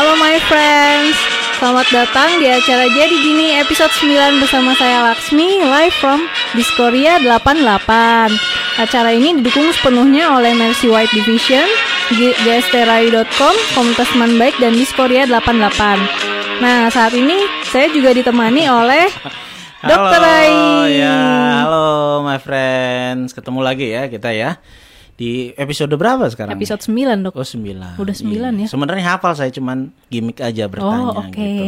Halo my friends, selamat datang di acara Jadi Gini episode 9 bersama saya Laksmi live from Diskoria 88. Acara ini didukung sepenuhnya oleh Mercy White Division, gstrai.com, Komunitas Teman Baik, dan Diskoria 88. Nah, saat ini saya juga ditemani oleh Dokter Rai. ya, halo my friends, ketemu lagi ya kita ya di episode berapa sekarang? Episode 9 dok. Oh sembilan. Udah sembilan Iya. ya? Sebenarnya hafal saya cuman gimmick aja bertanya Oh oke, gitu.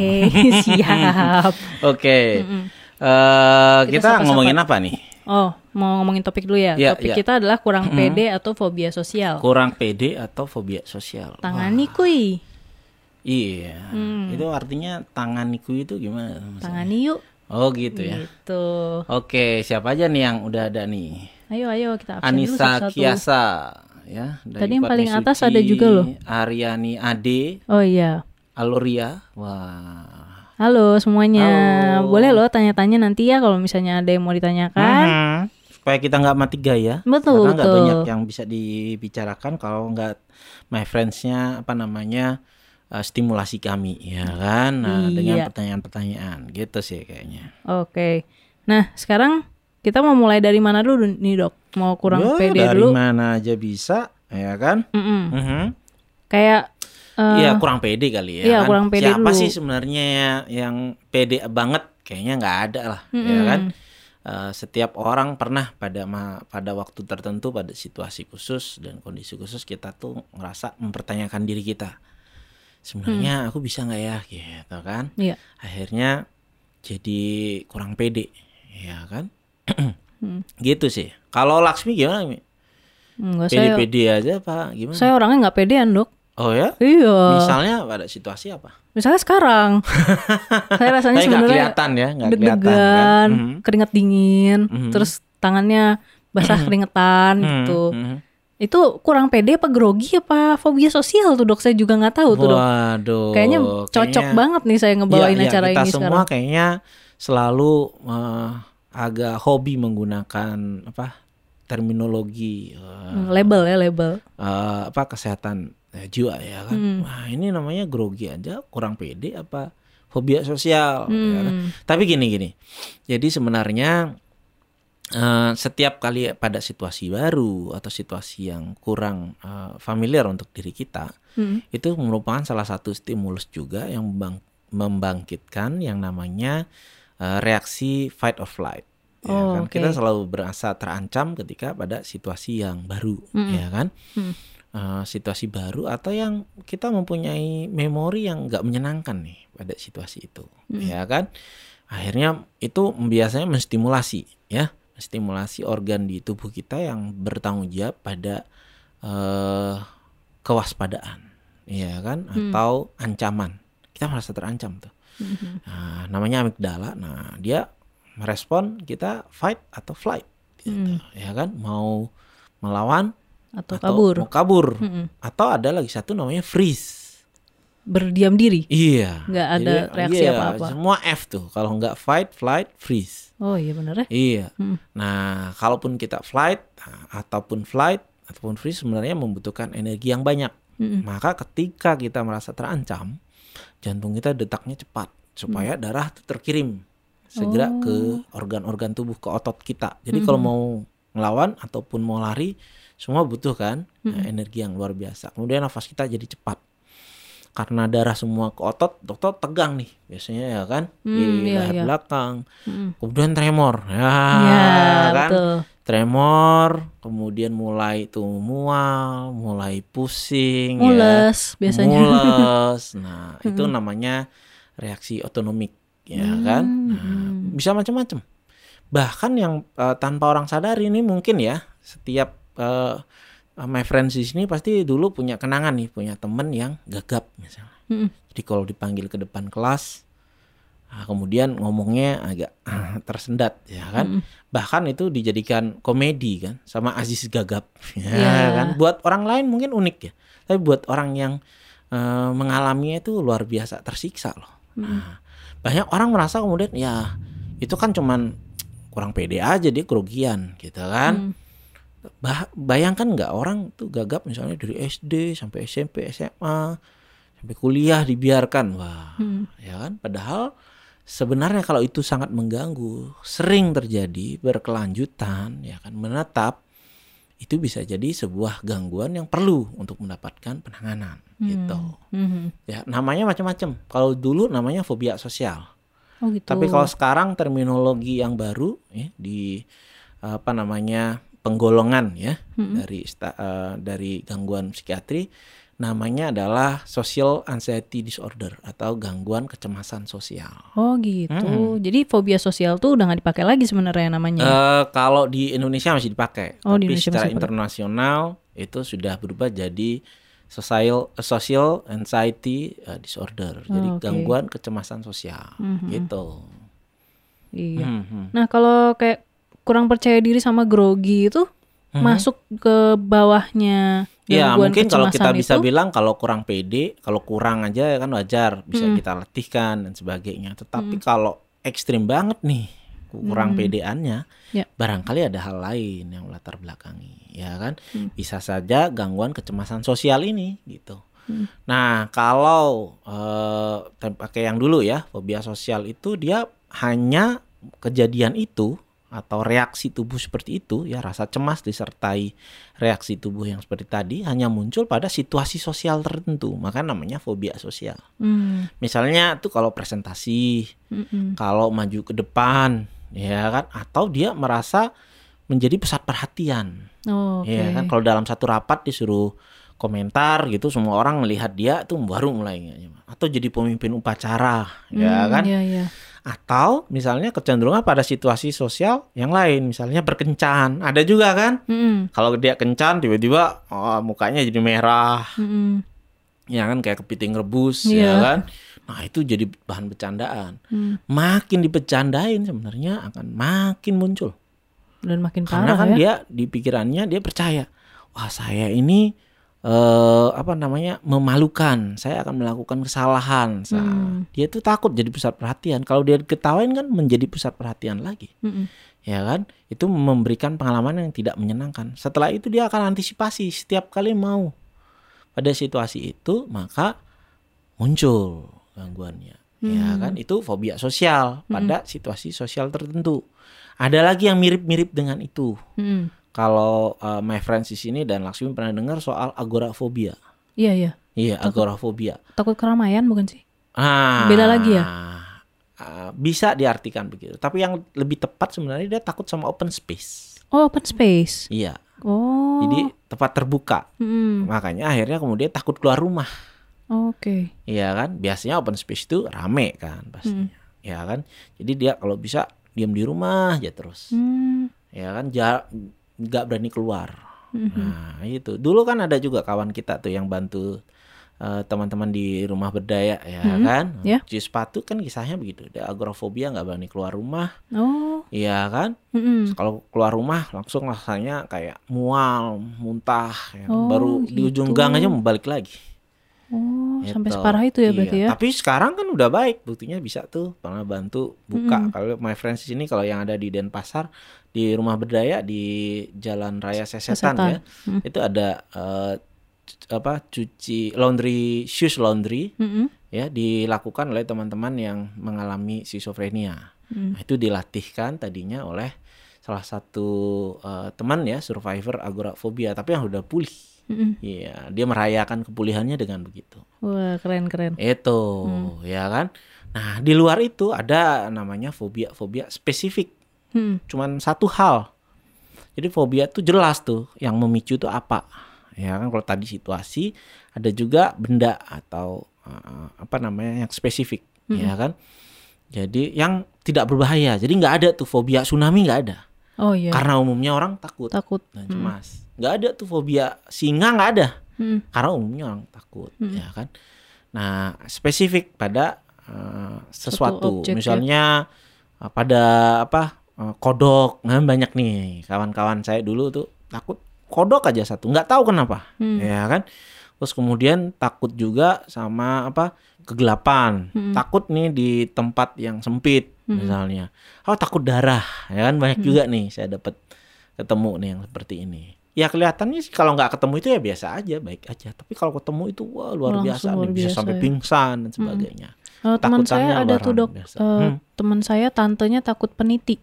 siap. Oke. Eh, Kita kita, ngomongin apa nih? Oh, mau ngomongin topik dulu ya. Iya, topik iya. kita adalah kurang pede atau fobia sosial. Kurang pede atau fobia sosial? Tangani kuy, Iya. Itu artinya tanganiku itu gimana? maksudnya? tangani yuk. Oh gitu ya. Gitu. Oke, siapa aja nih yang udah ada nih? Ayo ayo kita absen dulu Anissa satu-satu. Kiasa ya dari Tadi yang paling Patni atas Suci, ada juga loh. Ariani Ade Oh iya. Aloria wah Halo semuanya. Halo. Boleh loh tanya-tanya nanti ya kalau misalnya ada yang mau ditanyakan. Mhm. supaya kita nggak mati gaya Betul, karena nggak banyak yang bisa dibicarakan kalau nggak my friendsnya apa namanya eh, stimulasi kami ya kan nah, dengan Iya. pertanyaan-pertanyaan gitu sih kayaknya Oke. Nah, sekarang kita mau mulai dari mana dulu nih, Dok? Mau kurang Ya, pede dari dulu? mana aja bisa ya kan Mm-mm. Mhm. Kayak eh, Iya kurang pede kali ya. iya, kan? kurang pede Siapa dulu. sih sebenarnya ya- yang pede banget? Kayaknya nggak ada lah, ya Mm-mm. kan? Eh, setiap orang pernah pada ma- pada waktu tertentu pada situasi khusus dan kondisi khusus kita tuh ngerasa mempertanyakan diri kita. Sebenarnya aku bisa nggak ya, gitu kan? Iya. Akhirnya jadi kurang pede, ya kan? Hmm. Gitu sih. Kalau Laksmi gimana? Mi? Enggak saya Pede-pede aja pak? Gimana? saya orangnya nggak pedean, Dok. Oh ya? Iya. Misalnya pada situasi apa? Misalnya sekarang, saya rasanya sebenarnya kelihatan ya, nggak kelihatan deg-degan, kan? Mhm. keringat dingin, Mhm. terus tangannya basah keringetan Mhm, gitu. mhm. Itu kurang pede apa grogi apa fobia sosial tuh dok? Saya juga nggak tahu tuh dok. Waduh. Kayaknya cocok banget nih saya ngebawain iya, acara kita ini semua sekarang. kayaknya selalu eh, agak hobi menggunakan apa terminologi Hmm, Label ya label. eh, apa kesehatan eh, jiwa ya kan. Hmm. Wah ini namanya grogi aja kurang pede apa fobia sosial. ya kan? Hmm. Tapi gini gini. Jadi sebenarnya eh, setiap kali pada situasi baru atau situasi yang kurang eh, familiar untuk diri kita, Hmm. itu merupakan salah satu stimulus juga yang membang- membangkitkan yang namanya eh, reaksi fight or flight. Ya Oh, kan? oke. Kita selalu berasa terancam ketika pada situasi yang baru, Mm-mm. ya kan? Mm. Eh, situasi baru atau yang kita mempunyai memori yang nggak menyenangkan nih pada situasi itu, Mm. ya kan? Akhirnya itu biasanya menstimulasi, ya, menstimulasi organ di tubuh kita yang bertanggung jawab pada eh, kewaspadaan, ya kan? Hmm. Atau ancaman. Kita merasa terancam tuh. Mhm. Nah, namanya amigdala. Nah, dia merespon kita fight atau flight, gitu, Hmm. ya kan? Mau melawan Atau atau kabur. mau kabur Mm-mm. atau ada lagi satu namanya freeze Berdiam diri. iya Nggak ada Jadi, reaksi iya, apa-apa. semua F tuh kalau nggak fight flight freeze Oh iya bener ya. iya Mm. nah kalaupun kita flight nah, ataupun flight ataupun freeze sebenarnya membutuhkan energi yang banyak Mm-mm. maka ketika kita merasa terancam jantung kita detaknya cepat supaya darah tuh terkirim segera Oh. ke organ-organ tubuh ke otot kita. Jadi kalau mau melawan ataupun mau lari semua butuh kan nah, energi yang luar biasa. Kemudian nafas kita jadi cepat. Karena darah semua ke otot otot tegang nih biasanya ya kan? Hmm, di iya, leher iya. belakang. Mm-mm. kemudian tremor. Ya, Ya, kan? betul. Tremor kemudian mulai tuh mual mulai pusing ya Mules biasanya. mules. Nah, itu namanya reaksi otonomik, ya Hmm, kan? Nah, bisa macam-macam. Bahkan yang eh, tanpa orang sadar ini mungkin ya, setiap eh, my friends di sini pasti dulu punya kenangan nih, punya temen yang gagap misalnya. Mm-mm. Jadi kalau dipanggil ke depan kelas, ah, kemudian ngomongnya agak tersendat, ya kan? Bahkan itu dijadikan komedi kan, sama Aziz Gagap, ya Iya. kan? Buat orang lain mungkin unik ya, tapi buat orang yang eh, mengalaminya itu luar biasa tersiksa loh. Nah, banyak orang merasa kemudian ya itu kan cuman kurang pede aja dia kerugian gitu kan. Mm. Bah- bayangkan nggak orang tuh gagap misalnya dari SD sampai SMP SMA sampai kuliah dibiarkan. Wah, Hmm. ya kan? Padahal sebenarnya kalau itu sangat mengganggu, sering terjadi berkelanjutan, ya kan, menetap itu bisa jadi sebuah gangguan yang perlu untuk mendapatkan penanganan gitu. Mhm. Ya, namanya macam-macam. Kalau dulu namanya fobia sosial. Oh gitu. Tapi kalau sekarang terminologi yang baru ya di apa namanya penggolongan ya dari sta- eh, dari gangguan psikiatri namanya adalah social anxiety disorder atau gangguan kecemasan sosial. Oh gitu. Jadi fobia sosial tuh udah nggak dipakai lagi sebenarnya namanya. Eh, kalau di Indonesia masih dipakai, Oh, di tapi Indonesia secara internasional itu sudah berubah jadi social social anxiety eh, disorder. Jadi Oh, oke. gangguan kecemasan sosial gitu. iya. Mhm. Nah kalau kayak kurang percaya diri sama grogi itu masuk ke bawahnya Ya mungkin kalau kita bisa itu? bilang kalau kurang pede, kalau kurang aja kan wajar bisa Hmm. kita latihkan dan sebagainya. Tetapi kalau ekstrim banget nih kurang pedeannya, Ya. barangkali ada hal lain yang melatar belakangi, ya kan? Hmm. Bisa saja gangguan kecemasan sosial ini gitu. Hmm. Nah kalau eh, pakai yang dulu ya fobia sosial itu dia hanya kejadian itu atau reaksi tubuh seperti itu ya rasa cemas disertai reaksi tubuh yang seperti tadi hanya muncul pada situasi sosial tertentu maka namanya fobia sosial Hmm. misalnya tuh kalau presentasi Mm-mm. kalau maju ke depan ya kan atau dia merasa menjadi pusat perhatian Oh, Oke. ya kan kalau dalam satu rapat disuruh komentar gitu semua orang melihat dia tuh baru mulai atau jadi pemimpin upacara ya Hmm, kan Iya iya. Atau misalnya kecenderungan pada situasi sosial yang lain misalnya berkencan ada juga kan Mm-mm. kalau dia kencan tiba-tiba oh, mukanya jadi merah Mm-mm. ya kan kayak kepiting rebus Iya. ya kan nah itu jadi bahan bercandaan Hmm. makin dipecandain sebenarnya akan makin muncul Dan makin karena parah kan ya. dia di pikirannya dia percaya wah saya ini eh apa namanya memalukan. Saya akan melakukan kesalahan Sa- Hmm. dia tuh takut jadi pusat perhatian. Kalau dia ketawain kan menjadi pusat perhatian lagi. Mm-mm. ya kan? Itu memberikan pengalaman yang tidak menyenangkan. Setelah itu dia akan antisipasi setiap kali mau. Pada situasi itu maka muncul gangguannya. Ya kan? Itu fobia sosial pada situasi sosial tertentu. Ada lagi yang mirip-mirip dengan itu. Mm-mm. Kalau uh, my friends di sini dan Laksmi pernah dengar soal agorafobia Iya iya. iya agorafobia Takut keramaian bukan sih? ah Beda lagi ya? ah, bisa diartikan begitu tapi yang lebih tepat sebenarnya dia takut sama open space Oh open space. iya Oh. Jadi tempat terbuka. Mm-mm. Makanya akhirnya kemudian takut keluar rumah. Oke. Iya kan? Biasanya open space itu rame kan pastinya. Ya kan? Jadi dia kalau bisa diam di rumah aja terus. Hmm. Ya kan? Ja- nggak berani keluar. Mhm. Nah, itu. Dulu kan ada juga kawan kita tuh yang bantu eh, teman-teman di rumah berdaya ya Mhm. kan? Ya. Cuci sepatu kan kisahnya begitu. Dia agorafobia nggak berani keluar rumah. Oh. Iya kan? Mm-mm. Kalau keluar rumah langsung rasanya kayak mual, muntah, ya. Oh, baru di ujung gitu. gang aja mau balik lagi. Oh, sampai Gitu. separah itu ya Iya, berarti ya? Tapi sekarang kan udah baik, buktinya bisa tuh pernah bantu buka. Mm. Kalau my friends di sini kalau yang ada di Denpasar di rumah berdaya di Jalan Raya Sesetan, Sesetan. ya, Mm. itu ada c- apa cuci laundry shoes laundry Mm-mm. ya dilakukan oleh teman-teman yang mengalami schizophrenia. Mm. Nah, itu dilatihkan tadinya oleh salah satu eh, teman ya survivor agorafobia tapi yang udah pulih. Iya, dia merayakan kepulihannya dengan begitu. Wah keren keren. Itu, Hmm. ya kan? Nah, di luar itu ada namanya fobia-fobia spesifik, Mm. cuman satu hal. Jadi fobia tuh jelas tuh yang memicu itu apa. Ya kan kalau tadi situasi, ada juga benda atau uh, apa namanya yang spesifik, ya kan? Jadi yang tidak berbahaya. Jadi nggak ada tuh fobia tsunami nggak ada. Oh iya. Karena umumnya orang takut Takut. dan cemas. Nggak ada tuh fobia singa nggak ada. Mm. karena umumnya orang takut ya kan? Nah spesifik pada eh, sesuatu. objek ya. misalnya eh, pada apa eh, kodok. Nah banyak nih kawan-kawan saya dulu tuh takut kodok aja satu. Nggak tahu kenapa Hmm. ya kan? Terus kemudian takut juga sama apa kegelapan. Hmm. takut nih di tempat yang sempit misalnya. Oh takut darah ya kan? Banyak Hmm. juga nih saya dapat ketemu nih yang seperti ini ya kelihatannya sih kalau nggak ketemu itu ya biasa aja, baik aja. Tapi kalau ketemu itu wah luar Langsung biasa, luar nih, bisa biasa sampai ya. pingsan dan sebagainya. Eh, teman Takutannya saya ada tuh dok, biasa. eh, Hmm. teman saya tantenya takut peniti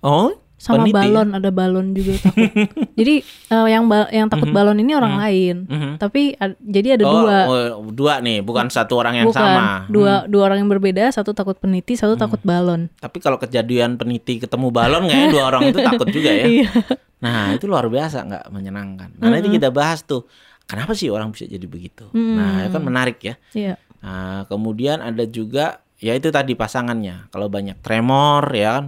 Oh, sama peniti ya? balon ada balon juga takut. jadi eh, yang ba- yang takut Mhm. balon ini orang lain, Mhm. tapi ad- jadi ada oh, dua. oh, dua nih, bukan satu orang yang Bukan sama. dua Hmm. dua orang yang berbeda, satu takut peniti, satu takut balon. Tapi kalau kejadian peniti ketemu balon kayaknya dua orang itu takut juga ya. Nah itu luar biasa nggak menyenangkan. Nah nanti kita bahas tuh kenapa sih orang bisa jadi begitu. Nah itu kan menarik ya. Iya. Nah kemudian ada juga ya itu tadi pasangannya. Kalau banyak tremor ya kan.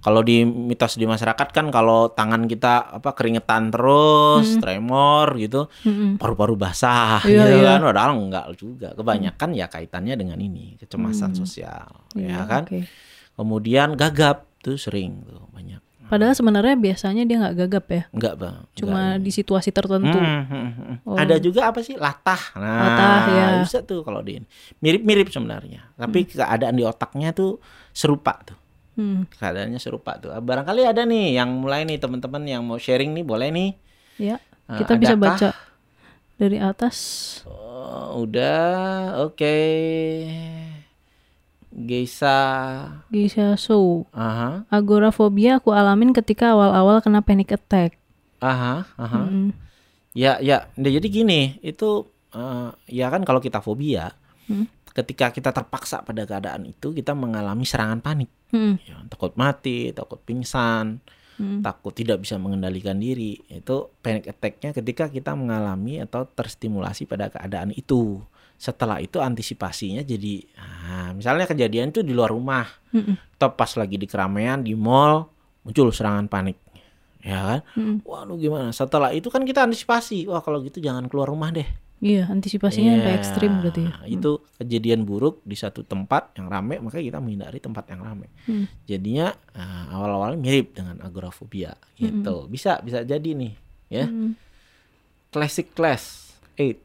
Kalau di mitos di masyarakat kan kalau tangan kita apa keringetan terus, tremor gitu, Mm-mm. paru-paru basah Iya, gitu iya. kan. Padahal enggak juga. Kebanyakan ya kaitannya dengan ini, kecemasan sosial Iya, ya kan. oke. Kemudian gagap tuh sering tuh banyak. Padahal sebenarnya biasanya dia nggak gagap ya, Enggak bang. cuma di situasi tertentu. Hmm, hmm, hmm. Oh. Ada juga apa sih latah. Nah, Latah, ya. bisa tuh kalau di mirip-mirip sebenarnya. Tapi keadaan di otaknya tuh serupa tuh. Hmm, Keadaannya serupa tuh. Barangkali ada nih yang mulai nih teman-teman yang mau sharing nih boleh nih. ya. Eh, Kita bisa adakah? baca dari atas. Oh, udah, oke. Geisa, Geisha Show. aha, Agorafobia aku alamin ketika awal-awal kena panic attack. aha, aha. Mm. Ya, ya. Nah, jadi gini, itu eh, ya kan kalau kita fobia, Hmm. ketika kita terpaksa pada keadaan itu, kita mengalami serangan panik. Mm. Ya, takut mati, takut pingsan, Mm. takut tidak bisa mengendalikan diri. Itu panic attack-nya ketika kita mengalami atau terstimulasi pada keadaan itu. Setelah itu antisipasinya jadi, ah, misalnya kejadian itu di luar rumah, Mm-mm. atau pas lagi di keramaian di mall muncul serangan panik, ya kan? Mm. Waduh gimana? Setelah itu kan kita antisipasi, wah kalau gitu jangan keluar rumah deh. Iya, antisipasinya sampai Iya, ekstrim berarti ya. Itu kejadian buruk di satu tempat yang rame, maka kita menghindari tempat yang rame. Hmm. Jadinya ah, awal-awal mirip dengan agorafobia gitu. Bisa bisa jadi nih, ya. Hmm. Classic class 8.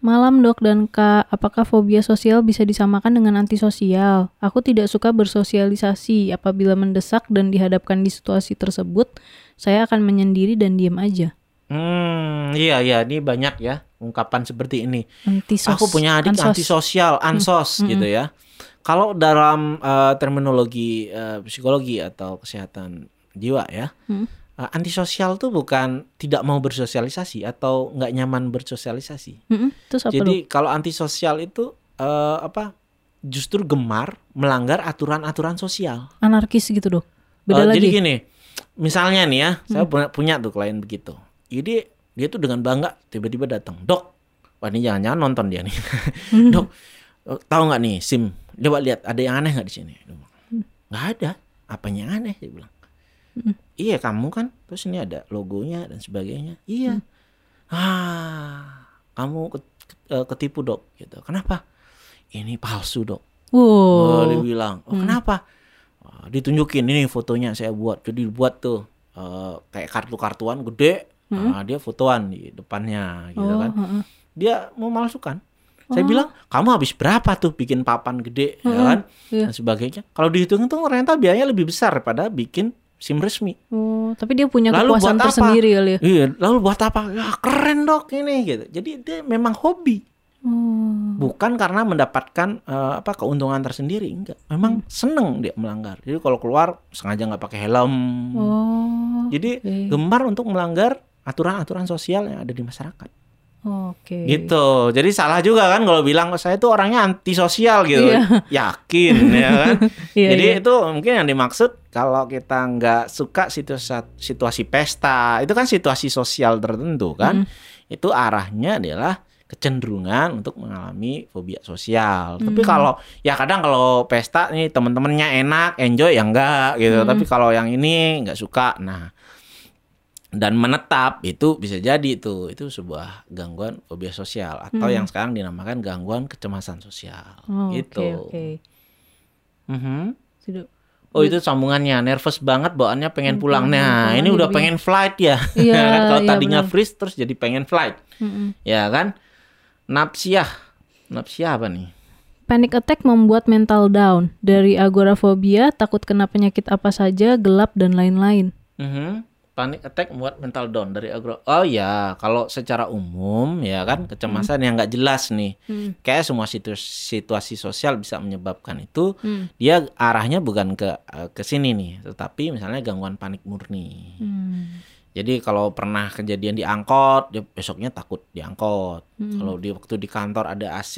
Malam dok dan kak, apakah fobia sosial bisa disamakan dengan antisosial? Aku tidak suka bersosialisasi. Apabila mendesak dan dihadapkan di situasi tersebut, saya akan menyendiri dan diam aja. Hmm, iya iya, ini banyak ya ungkapan seperti ini. Antisos. Aku punya adik ansos. antisosial, ansos gitu ya. Kalau dalam eh, terminologi eh, psikologi atau kesehatan jiwa ya, Hmm. Eh, antisosial tuh bukan tidak mau bersosialisasi atau nggak nyaman bersosialisasi. Terus apa Jadi dok? kalau antisosial itu eh, apa? Justru gemar melanggar aturan-aturan sosial. Anarkis gitu dok? Beda Eh, lagi. Jadi gini, misalnya nih ya, saya punya, punya tuh klien begitu. Jadi dia tuh dengan bangga tiba-tiba datang, dok, wah ini jangan-jangan nonton dia nih, dok, eh, tahu nggak nih sim, coba lihat ada yang aneh nggak di sini? Bilang, Nggak ada, apanya yang aneh? Dia bilang, iya kamu kan, terus ini ada logonya dan sebagainya, iya, ah, kamu eh, ketipu dok, gitu. Kenapa? Ini palsu dok. Oh, Wow. dia bilang, oh, kenapa? Wah, ditunjukin ini fotonya saya buat. Jadi buat tuh eh, kayak kartu-kartuan gede. Nah, dia fotoan di depannya gitu Oh, kan. heeh. Dia mau malsukan. Saya bilang, kamu habis berapa tuh bikin papan gede ya kan? Iya. Dan sebagainya. Kalau dihitung tuh ternyata biayanya lebih besar daripada bikin SIM resmi. Oh, tapi dia punya Lalu buat apa? tersendiri kali ya. Iya, lalu buat apa? Ya keren dok ini gitu. Jadi dia memang hobi. Oh. bukan karena mendapatkan eh, apa keuntungan tersendiri enggak memang seneng dia melanggar jadi kalau keluar sengaja nggak pakai helm Oh. jadi oke. gemar untuk melanggar aturan-aturan sosial yang ada di masyarakat Oke. gitu jadi salah juga kan kalau bilang saya itu orangnya antisosial gitu Iya. yakin ya kan Iya, jadi iya. itu mungkin yang dimaksud kalau kita nggak suka situasi situasi pesta itu kan situasi sosial tertentu kan itu arahnya adalah kecenderungan untuk mengalami fobia sosial. Tapi kalau ya kadang kalau pesta nih temen-temennya enak, enjoy ya enggak gitu. Tapi kalau yang ini nggak suka, nah dan menetap itu bisa jadi itu itu sebuah gangguan fobia sosial atau yang sekarang dinamakan gangguan kecemasan sosial Oh, gitu. Oke, oke. Mhm. Sudah. Oh itu sambungannya nervous banget bawaannya pengen pulang. pengen Nah pulang ini jadi udah pengen flight ya. Iya, Kan Kalau iya, tadinya benar. freeze terus jadi pengen flight, Mm-mm. ya kan? Napsiah, napsiah apa nih? Panic attack membuat mental down. Dari agorafobia, takut kena penyakit apa saja, gelap dan lain-lain. Mhm. Panic attack membuat mental down dari agro. Oh ya, kalau secara umum ya kan kecemasan yang nggak jelas nih. Hmm. Kayak semua situ- situasi sosial bisa menyebabkan itu. Hmm. Dia arahnya bukan ke eh, ke sini nih, tetapi misalnya gangguan panik murni. Hmm. Jadi kalau pernah kejadian di angkot, dia besoknya takut di angkot. Hmm. Kalau di waktu di kantor ada AC,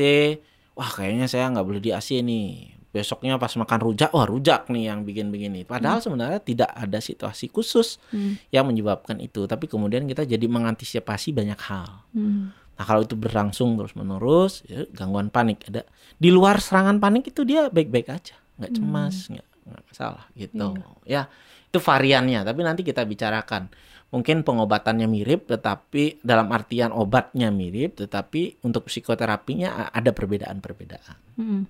wah kayaknya saya nggak boleh di AC nih. Besoknya pas makan rujak, wah rujak nih yang bikin begini. Padahal sebenarnya tidak ada situasi khusus Hmm. yang menyebabkan itu. Tapi kemudian kita jadi mengantisipasi banyak hal. Hmm. Nah kalau itu berlangsung terus menerus, ya, gangguan panik ada. Di luar serangan panik itu dia baik-baik aja, nggak cemas, nggak nggak masalah gitu. Ya itu variannya. Tapi nanti kita bicarakan. Mungkin pengobatannya mirip, tetapi dalam artian obatnya mirip, tetapi untuk psikoterapinya ada perbedaan-perbedaan. Hmm.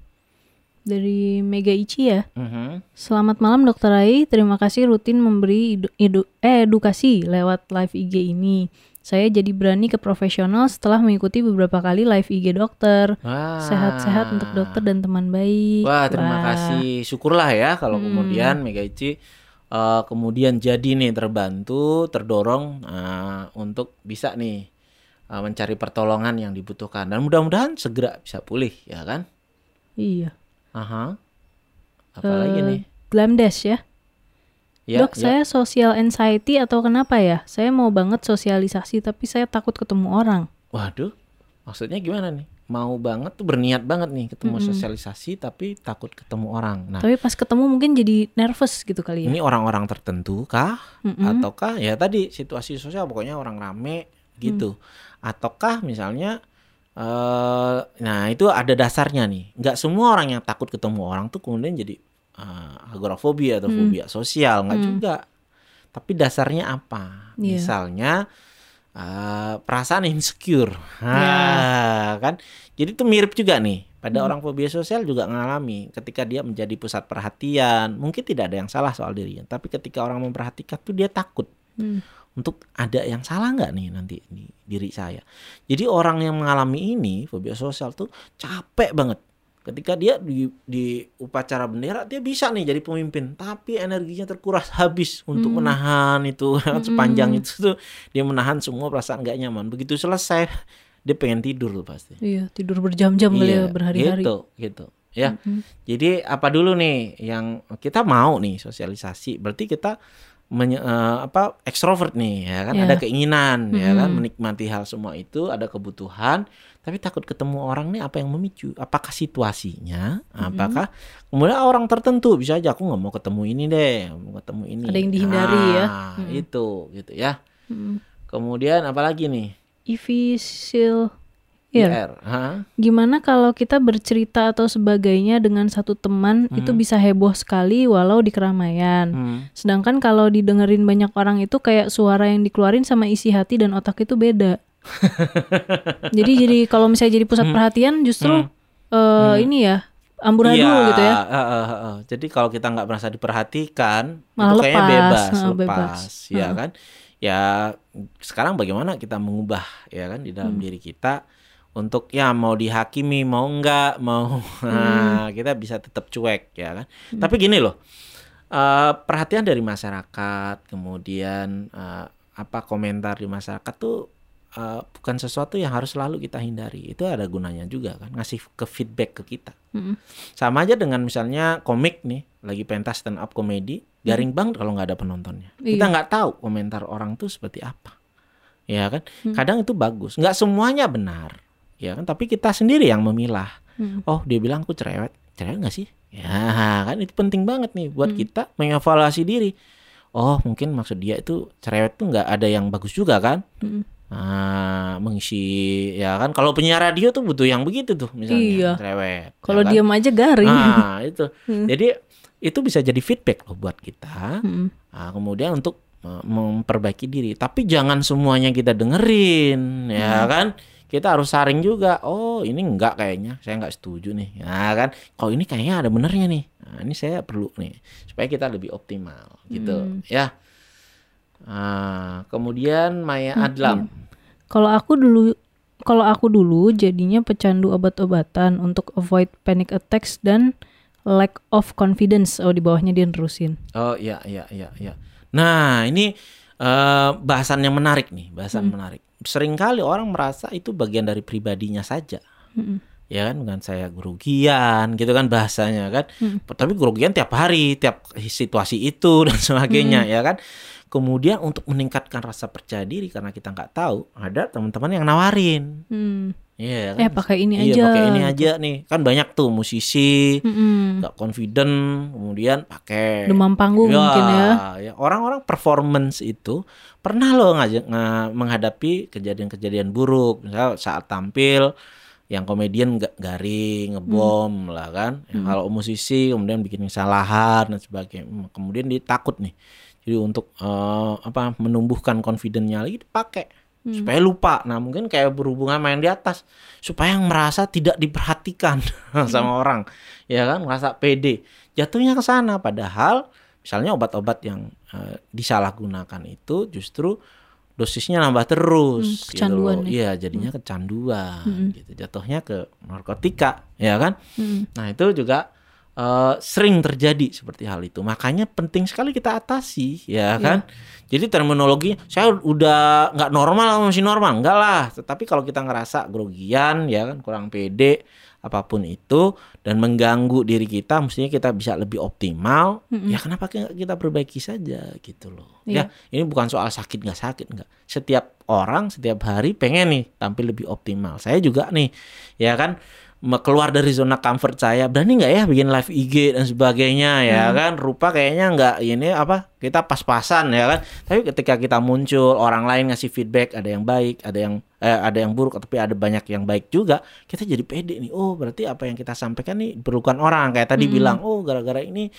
Dari Mega Ichi ya. Mhm. Selamat malam Dokter Rai, terima kasih rutin memberi edu- edu- eh, edukasi lewat live IG ini. Saya jadi berani ke profesional setelah mengikuti beberapa kali live IG dokter. Wah. Sehat-sehat untuk dokter dan teman baik. Wah, terima Wah. kasih. Syukurlah ya kalau Hmm. kemudian Megaichi eh, kemudian jadi nih terbantu, terdorong eh, untuk bisa nih eh, mencari pertolongan yang dibutuhkan dan mudah-mudahan segera bisa pulih ya kan? Iya. Aha. Apalagi Eh, nih? Glamdes ya. Ya, Dok, ya. saya social anxiety atau kenapa ya? Saya mau banget sosialisasi tapi saya takut ketemu orang. Waduh. Maksudnya gimana nih? Mau banget tuh berniat banget nih ketemu sosialisasi tapi takut ketemu orang. Nah, Tapi pas ketemu mungkin jadi nervous gitu kali ya. ini orang-orang tertentu kah? Mm-mm. ataukah ya tadi situasi sosial pokoknya orang rame gitu ataukah misalnya eh nah itu ada dasarnya nih. Nggak semua orang yang takut ketemu orang tuh kemudian jadi eh, agorafobia atau fobia sosial. Nggak juga. Tapi dasarnya apa? Iya. misalnya eh, perasaan insecure. Ah, kan? Jadi itu mirip juga nih. Pada orang fobia sosial juga mengalami ketika dia menjadi pusat perhatian mungkin tidak ada yang salah soal dirinya. Tapi ketika orang memperhatikan tuh dia takut. Hmm. Untuk ada yang salah nggak nih nanti di diri saya. Jadi orang yang mengalami ini fobia sosial tuh capek banget. Ketika dia di, di upacara bendera dia bisa nih jadi pemimpin, tapi energinya terkuras habis untuk menahan itu sepanjang itu tuh dia menahan semua perasaan nggak nyaman. Begitu selesai dia pengen tidur tuh pasti. Iya, tidur berjam-jam kali ya berhari-hari. Gitu, gitu. Ya. Jadi apa dulu nih yang kita mau nih sosialisasi? Berarti kita menye- eh, apa ekstrovert nih ya kan? Iya. ada keinginan ya kan? Menikmati hal semua itu ada kebutuhan tapi takut ketemu orang nih apa yang memicu? Apakah situasinya? Apakah kemudian orang tertentu? Bisa aja aku nggak mau ketemu ini deh mau ketemu ini. Ada yang dihindari ya. Ah, itu gitu ya. Mm. kemudian apalagi nih? Iya. IR Hah? Gimana kalau kita bercerita atau sebagainya dengan satu teman itu bisa heboh sekali walau di keramaian. Hmm. Sedangkan kalau didengerin banyak orang itu kayak suara yang dikeluarin sama isi hati dan otak itu beda. jadi jadi kalau misalnya jadi pusat perhatian justru eh, ini ya amburadul Iya, gitu ya. eh, eh, eh, eh. Jadi kalau kita nggak merasa diperhatikan, Malah itu kayaknya lepas, bebas, eh, lepas, bebas. ya kan? Ya sekarang bagaimana kita mengubah ya kan di dalam Hmm. diri kita untuk ya mau dihakimi mau enggak mau Hmm. nah, kita bisa tetap cuek ya kan. Tapi gini loh, eh, perhatian dari masyarakat, kemudian eh, apa komentar di masyarakat tuh eh, bukan sesuatu yang harus selalu kita hindari. Itu ada gunanya juga kan, ngasih ke feedback ke kita. Mm-mm. Sama aja dengan misalnya komik nih, lagi pentas stand up komedi, garing banget kalau nggak ada penontonnya. Kita Iya. nggak tahu komentar orang tuh seperti apa, ya kan? Kadang itu bagus, nggak semuanya benar, ya kan? Tapi kita sendiri yang memilah. Hmm. Oh dia bilang aku cerewet, cerewet nggak sih? Ya kan itu penting banget nih buat kita mengevaluasi diri. Oh mungkin maksud dia itu cerewet tuh nggak ada yang bagus juga kan? Mm. Nah, mengisi ya kan kalau penyiar radio tuh butuh yang begitu tuh misalnya Iya. cerewet. ya Kalau kan? diam aja garing. Nah, itu. Jadi itu bisa jadi feedback loh buat kita. Mm. Nah, kemudian untuk memperbaiki diri. Tapi jangan semuanya kita dengerin, ya kan? Kita harus saring juga. Oh, ini enggak kayaknya. Saya enggak setuju nih. Nah, kan? Kalau ini kayaknya ada benernya nih. Nah, ini saya perlu nih supaya kita lebih optimal gitu, ya. Ah, kemudian Maya Adlam. Kalau aku dulu kalau aku dulu jadinya pecandu obat-obatan untuk avoid panic attacks dan lack of confidence. Oh, di bawahnya dia nerusin. Oh iya iya iya iya. Nah ini eh bahasan yang menarik nih, bahasan menarik. Seringkali orang merasa itu bagian dari pribadinya saja. Mm-mm. Ya kan dengan saya kerugian gitu kan bahasanya kan. Tapi kerugian tiap hari, tiap situasi itu dan sebagainya ya kan. Kemudian untuk meningkatkan rasa percaya diri karena kita nggak tahu, ada teman-teman yang nawarin. Hmm. Iya Eh kan. pakai ini iya, aja. pakai ini aja nih. Kan banyak tuh musisi nggak confident kemudian pakai Demam panggung mungkin ya. ya orang-orang performance itu pernah loh ngajak menghadapi kejadian-kejadian buruk misal saat tampil yang komedian nggak garing ngebom Hmm. lah kan Ya, kalau musisi kemudian bikin kesalahan dan sebagainya Hmm, kemudian dia takut nih jadi untuk eh, apa menumbuhkan confidence-nya lagi dipakai Hmm. supaya lupa. Nah mungkin kayak berhubungan main di atas. Supaya yang merasa tidak diperhatikan sama orang. Ya kan? Merasa pede. Jatuhnya ke sana. Padahal misalnya obat-obat yang eh, disalahgunakan itu justru dosisnya nambah terus Hmm, gitu kecanduan ya. iya jadinya kecanduan gitu. Jatuhnya ke narkotika ya kan? Mm-mm. nah itu juga eh, sering terjadi seperti hal itu. Makanya penting sekali kita atasi ya kan? Jadi terminologi saya udah nggak normal masih normal. Enggak lah. Tetapi kalau kita ngerasa grogian ya kan kurang pede apa pun itu dan mengganggu diri kita mestinya kita bisa lebih optimal ya kenapa kita perbaiki saja gitu loh. Iya. ya ini bukan soal sakit nggak sakit nggak. Setiap orang setiap hari pengen nih tampil lebih optimal. Saya juga nih ya kan keluar dari zona comfort saya berani nggak ya bikin live IG dan sebagainya ya kan? Rupa kayaknya nggak ini apa kita pas-pasan ya kan? Tapi ketika kita muncul orang lain ngasih feedback ada yang baik ada yang eh, ada yang buruk tapi ada banyak yang baik juga kita jadi pede nih. Oh berarti apa yang kita sampaikan nih diperlukan orang. Kayak tadi bilang oh gara-gara ini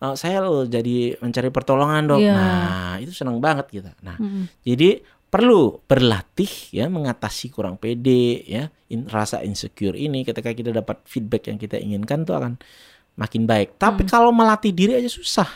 eh, saya loh jadi mencari pertolongan dok Iya. nah itu senang banget kita. Nah Mm-mm. jadi perlu berlatih ya mengatasi kurang pede ya in- rasa insecure ini ketika kita dapat feedback yang kita inginkan tuh akan makin baik. Tapi kalau melatih diri aja susah.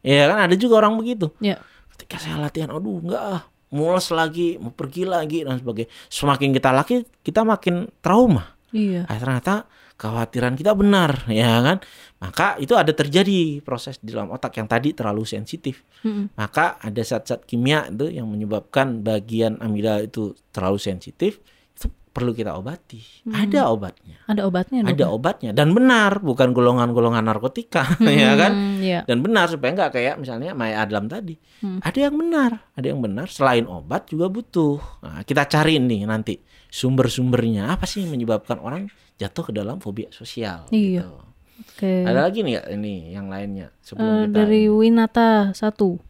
Ya kan ada juga orang begitu. Ya. Ketika saya latihan aduh enggak ah mules lagi, mau pergi lagi dan sebagainya. Semakin kita laki kita makin trauma. Iya. Ternyata kekhawatiran kita benar ya kan. Maka itu ada terjadi proses di dalam otak yang tadi terlalu sensitif Mm-mm. maka ada zat-zat kimia itu yang menyebabkan bagian amigdala itu terlalu sensitif itu perlu kita obati ada obatnya Ada obatnya dok. ada obatnya dan benar bukan golongan-golongan narkotika ya kan Hmm, Iya. dan benar supaya nggak kayak misalnya Maya Adlam tadi Hmm. ada yang benar ada yang benar selain obat juga butuh nah, kita cari nih nanti sumber-sumbernya apa sih yang menyebabkan orang jatuh ke dalam fobia sosial Iya. gitu. Oke. ada lagi nih nggak ini yang lainnya sebelum kita dari Winata satu.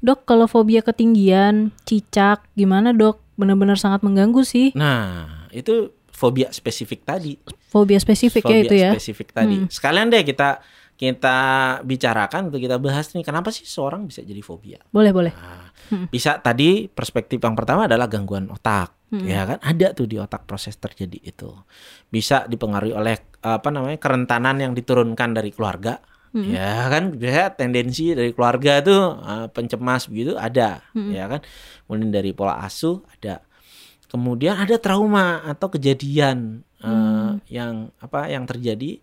Dok, kalau fobia ketinggian, cicak, gimana dok? Benar-benar sangat mengganggu sih. Nah, itu fobia spesifik tadi. Fobia spesifik ya fobia itu ya. spesifik tadi. Sekalian deh kita kita bicarakan atau kita bahas nih kenapa sih seorang bisa jadi fobia. Boleh boleh. Nah, Bisa tadi perspektif yang pertama adalah gangguan otak. Ya kan ada tuh di otak proses terjadi itu. Bisa dipengaruhi oleh apa namanya kerentanan yang diturunkan dari keluarga. Ya kan biasa tendensi dari keluarga tuh eh, pencemas begitu ada, ya kan. Kemudian dari pola asuh ada. Kemudian ada trauma atau kejadian eh, yang apa yang terjadi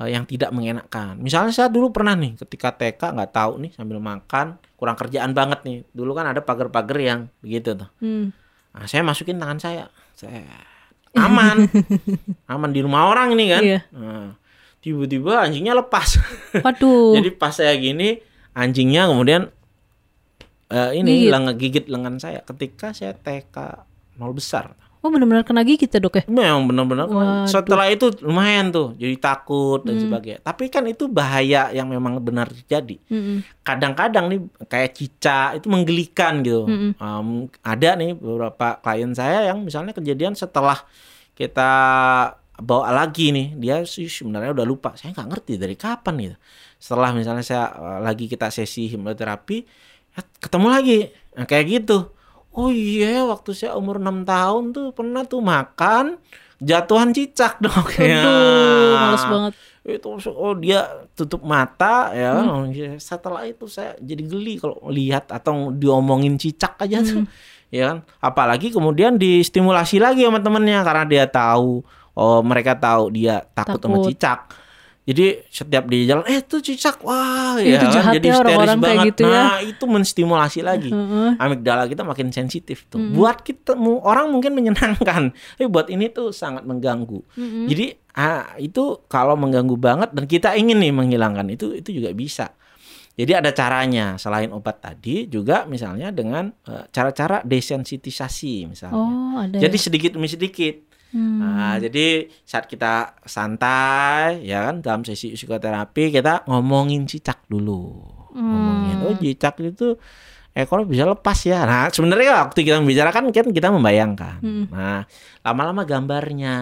eh, yang tidak mengenakan. Misalnya saya dulu pernah nih ketika TK nggak tahu nih sambil makan kurang kerjaan banget nih. Dulu kan ada pagar-pagar yang begitu tuh. Hmm. Nah, saya masukin tangan saya. Saya aman. aman di rumah orang ini kan. Iya. Nah, tiba-tiba anjingnya lepas. Waduh. Jadi pas saya gini anjingnya kemudian eh, ini Gigit. lengan gigit lengan saya ketika saya TK nol besar. Oh benar-benar kena gigit ya dok ya? Memang benar-benar setelah itu lumayan tuh jadi takut dan sebagainya. Tapi kan itu bahaya yang memang benar terjadi. Mm-mm. Kadang-kadang nih kayak cicak itu menggelikan gitu. Mm-mm. Um, ada nih beberapa klien saya yang misalnya kejadian setelah kita bawa lagi nih dia sih sebenarnya udah lupa. Saya nggak ngerti dari kapan gitu. Setelah misalnya saya uh, lagi kita sesi hipnoterapi ya ketemu lagi nah, kayak gitu. Oh iya, waktu saya umur 6 tahun tuh pernah tuh makan jatuhan cicak dok. Ya. Aduh, males banget. Itu oh dia tutup mata ya. Oh, iya. Setelah itu saya jadi geli kalau lihat atau diomongin cicak aja tuh. Ya kan? Apalagi kemudian distimulasi lagi sama temennya karena dia tahu oh mereka tahu dia takut, sama Takut. cicak. Jadi setiap di jalan, eh tuh cicak, wah Itu ya kan, jahat jadi histeris orang-orang kayak banget. gitu ya. nah itu menstimulasi lagi. Heeh. Amigdala kita makin sensitif tuh. Buat kita orang mungkin menyenangkan, tapi buat ini tuh sangat mengganggu. Jadi ah, itu kalau mengganggu banget dan kita ingin nih menghilangkan itu, itu juga bisa. Jadi ada caranya selain obat tadi juga misalnya dengan eh, cara-cara desensitisasi misalnya. Oh, ada. Jadi ya? sedikit demi sedikit. Hmm. Nah, jadi saat kita santai ya kan dalam sesi psikoterapi kita ngomongin cicak dulu. Ngomongin oh cicak itu ekor bisa lepas ya. Nah, sebenarnya waktu kita membicarakan kan kita membayangkan. Nah, lama-lama gambarnya.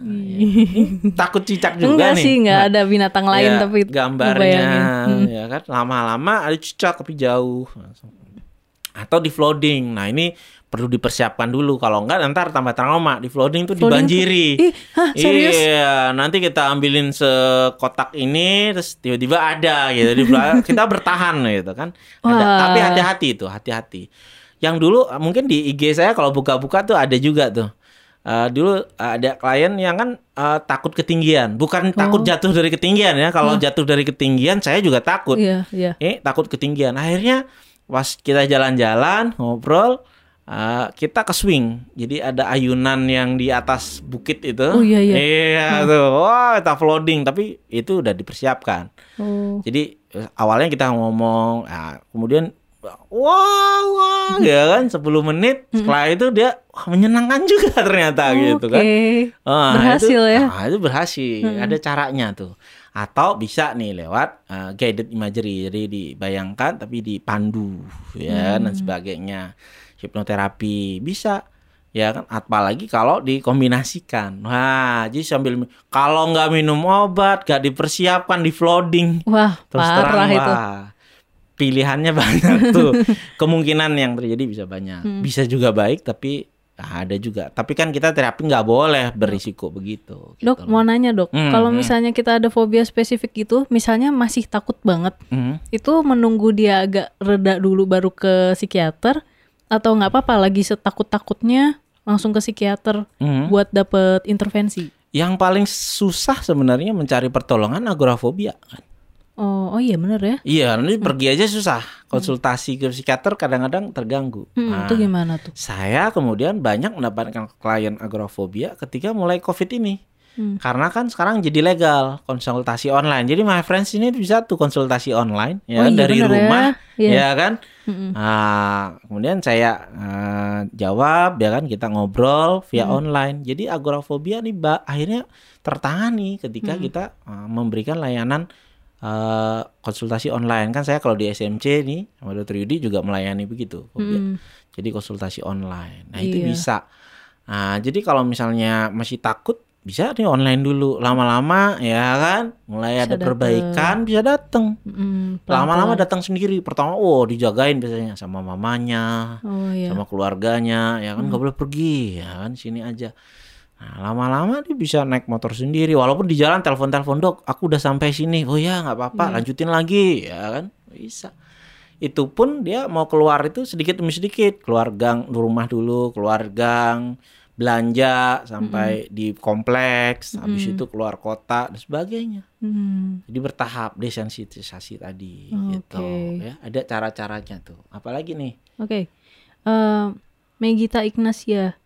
ya. Ini takut cicak juga Enggak nih. sih, enggak Nah, ada binatang lain ya, tapi gambarnya. Hmm. ya kan lama-lama ada cicak tapi jauh atau di flooding nah ini perlu dipersiapkan dulu kalau enggak ntar tambah trauma di flooding tuh Flooding dibanjiri Ih, hah, serius? iya nanti kita ambilin sekotak ini terus tiba-tiba ada gitu di belakang kita bertahan gitu kan ada Wah. tapi hati-hati itu hati-hati yang dulu mungkin di IG saya kalau buka-buka tuh ada juga tuh Eh, dulu ada klien yang kan eh, takut ketinggian, bukan takut jatuh dari ketinggian ya. Kalau jatuh dari ketinggian saya juga takut. Iya, iya. Eh takut ketinggian. Akhirnya pas kita jalan-jalan ngobrol, eh, kita ke swing. Jadi ada ayunan yang di atas bukit itu. Oh, iya, iya. Iya tuh. Wah kita floating, tapi itu udah dipersiapkan. Oh. Jadi eh, awalnya kita ngomong, nah, kemudian wah wah ya kan 10 menit setelah itu dia wah, menyenangkan juga ternyata gitu kan. Oke. Ah, Berhasil itu, ya? ah, itu berhasil. Ada caranya tuh. Atau bisa nih lewat uh, guided imagery. Jadi dibayangkan tapi dipandu ya dan sebagainya. Hipnoterapi bisa ya kan apalagi kalau dikombinasikan. Wah, jadi sambil kalau nggak minum obat, nggak dipersiapkan di flooding. Wah, Terus parah terang, itu. wah, pilihannya banyak tuh. Kemungkinan yang terjadi bisa banyak. Hmm. Bisa juga baik tapi ah, ada juga. Tapi kan kita terapi nggak boleh berisiko begitu. gitu Dok, loh. mau nanya dok, Hmm, kalau hmm. misalnya kita ada fobia spesifik gitu, misalnya masih takut banget, Mhm. itu menunggu dia agak reda dulu baru ke psikiater, atau nggak apa-apa lagi setakut-takutnya langsung ke psikiater Mhm. buat dapet intervensi? Yang paling susah sebenarnya mencari pertolongan agorafobia. kan. Oh, oh iya bener ya. Iya, nanti pergi aja susah. Konsultasi ke psikiater kadang-kadang terganggu. Hmm, Nah, itu gimana tuh? Saya kemudian banyak mendapatkan klien agorafobia ketika mulai COVID ini. Hmm. Karena kan sekarang jadi legal konsultasi online. Jadi my friends ini bisa tuh konsultasi online Oh ya iya, dari ya. rumah Iya. ya kan. Nah, kemudian saya eh, jawab ya kan kita ngobrol via Hmm. online. Jadi agorafobia nih Mbak akhirnya tertangani ketika Hmm. kita eh, memberikan layanan eh, konsultasi online. Kan saya kalau di SMC nih sama Dr. Yudi juga melayani begitu. fobia. Mm. Jadi konsultasi online. Nah, itu Iya. bisa. Nah, jadi kalau misalnya masih takut bisa nih online dulu. Lama-lama ya kan mulai Bisa ada dateng. perbaikan bisa datang. Mm, Lama-lama datang sendiri. Pertama, oh dijagain biasanya sama mamanya, Oh iya. sama keluarganya, ya kan nggak boleh pergi, ya kan sini aja. Nah, lama-lama dia bisa naik motor sendiri, walaupun di jalan telepon-telepon dok, aku udah sampai sini. Oh ya nggak apa-apa, Iya. lanjutin lagi, ya kan bisa. Itu pun dia mau keluar itu sedikit demi sedikit, keluar gang rumah dulu, keluar gang, belanja sampai di kompleks, habis Mm-mm. itu keluar kota dan sebagainya. Hmm. Jadi bertahap desensitisasi tadi gitu Oke. ya. Ada cara-caranya tuh. Apalagi nih? Oke, Eh, Megita Ignacia,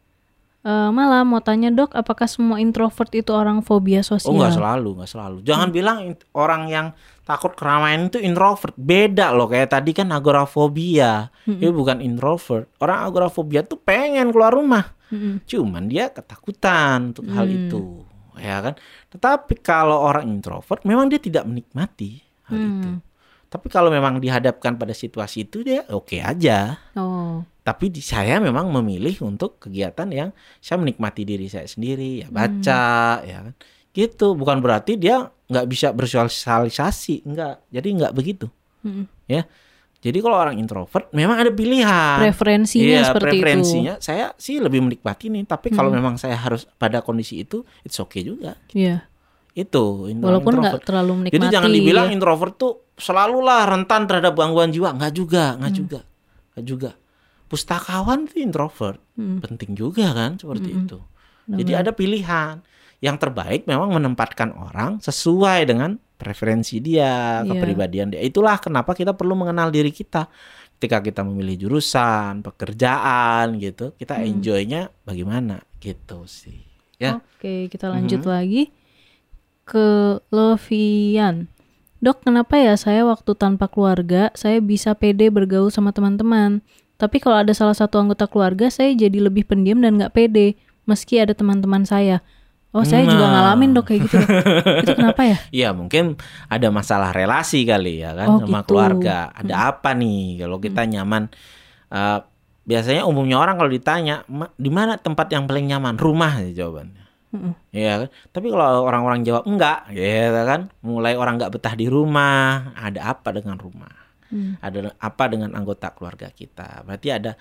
Eh, malah mau tanya dok, apakah semua introvert itu orang fobia sosial? Oh nggak selalu, nggak selalu. Jangan bilang in- orang yang takut keramaian itu introvert. Beda loh kayak tadi kan agorafobia. Itu bukan introvert. Orang agorafobia tuh pengen keluar rumah. Mm-mm. Cuman dia ketakutan untuk hal Hmm. itu, ya kan? Tetapi kalau orang introvert memang dia tidak menikmati hal itu. Hmm. Tapi kalau memang dihadapkan pada situasi itu dia oke aja. Oh, Tapi di, saya memang memilih untuk kegiatan yang saya menikmati diri saya sendiri, ya baca, ya kan. Gitu, bukan berarti dia nggak bisa bersosialisasi, enggak. Jadi nggak begitu, Mm-mm. ya. Jadi kalau orang introvert memang ada pilihan. preferensinya Iya, seperti preferensinya saya sih lebih menikmati nih, tapi kalau Hmm. memang saya harus pada kondisi itu, it's okay juga. itu. Iya, Itu in- orang walaupun nggak terlalu menikmati. Jadi jangan dibilang ya. introvert tuh selalulah rentan terhadap gangguan jiwa, nggak juga, nggak juga, nggak juga. Pustakawan tuh introvert, Hmm. penting juga kan seperti Mm-mm. itu. Jadi ada pilihan. Yang terbaik memang menempatkan orang sesuai dengan preferensi dia, Iya. kepribadian dia. Itulah kenapa kita perlu mengenal diri kita. Ketika kita memilih jurusan, pekerjaan gitu, kita Hmm. enjoy-nya bagaimana gitu sih. Ya. Oke, kita lanjut Mhm. lagi ke Lovian. Dok, kenapa ya saya waktu tanpa keluarga, saya bisa pede bergaul sama teman-teman. Tapi kalau ada salah satu anggota keluarga, saya jadi lebih pendiam dan nggak pede, meski ada teman-teman saya. Oh, saya juga Nah. ngalamin dok kayak gitu. Itu kenapa ya? Iya mungkin ada masalah relasi kali ya kan Oh, sama gitu. keluarga. Ada apa nih kalau kita nyaman? eh, biasanya umumnya orang kalau ditanya "Ma- di mana tempat yang paling nyaman? Rumah aja jawabannya. Mm-mm. Iya kan? Tapi kalau orang-orang jawab enggak, ya kan? Mulai orang nggak betah di rumah, ada apa dengan rumah? Hmm. Ada apa dengan anggota keluarga kita? Berarti ada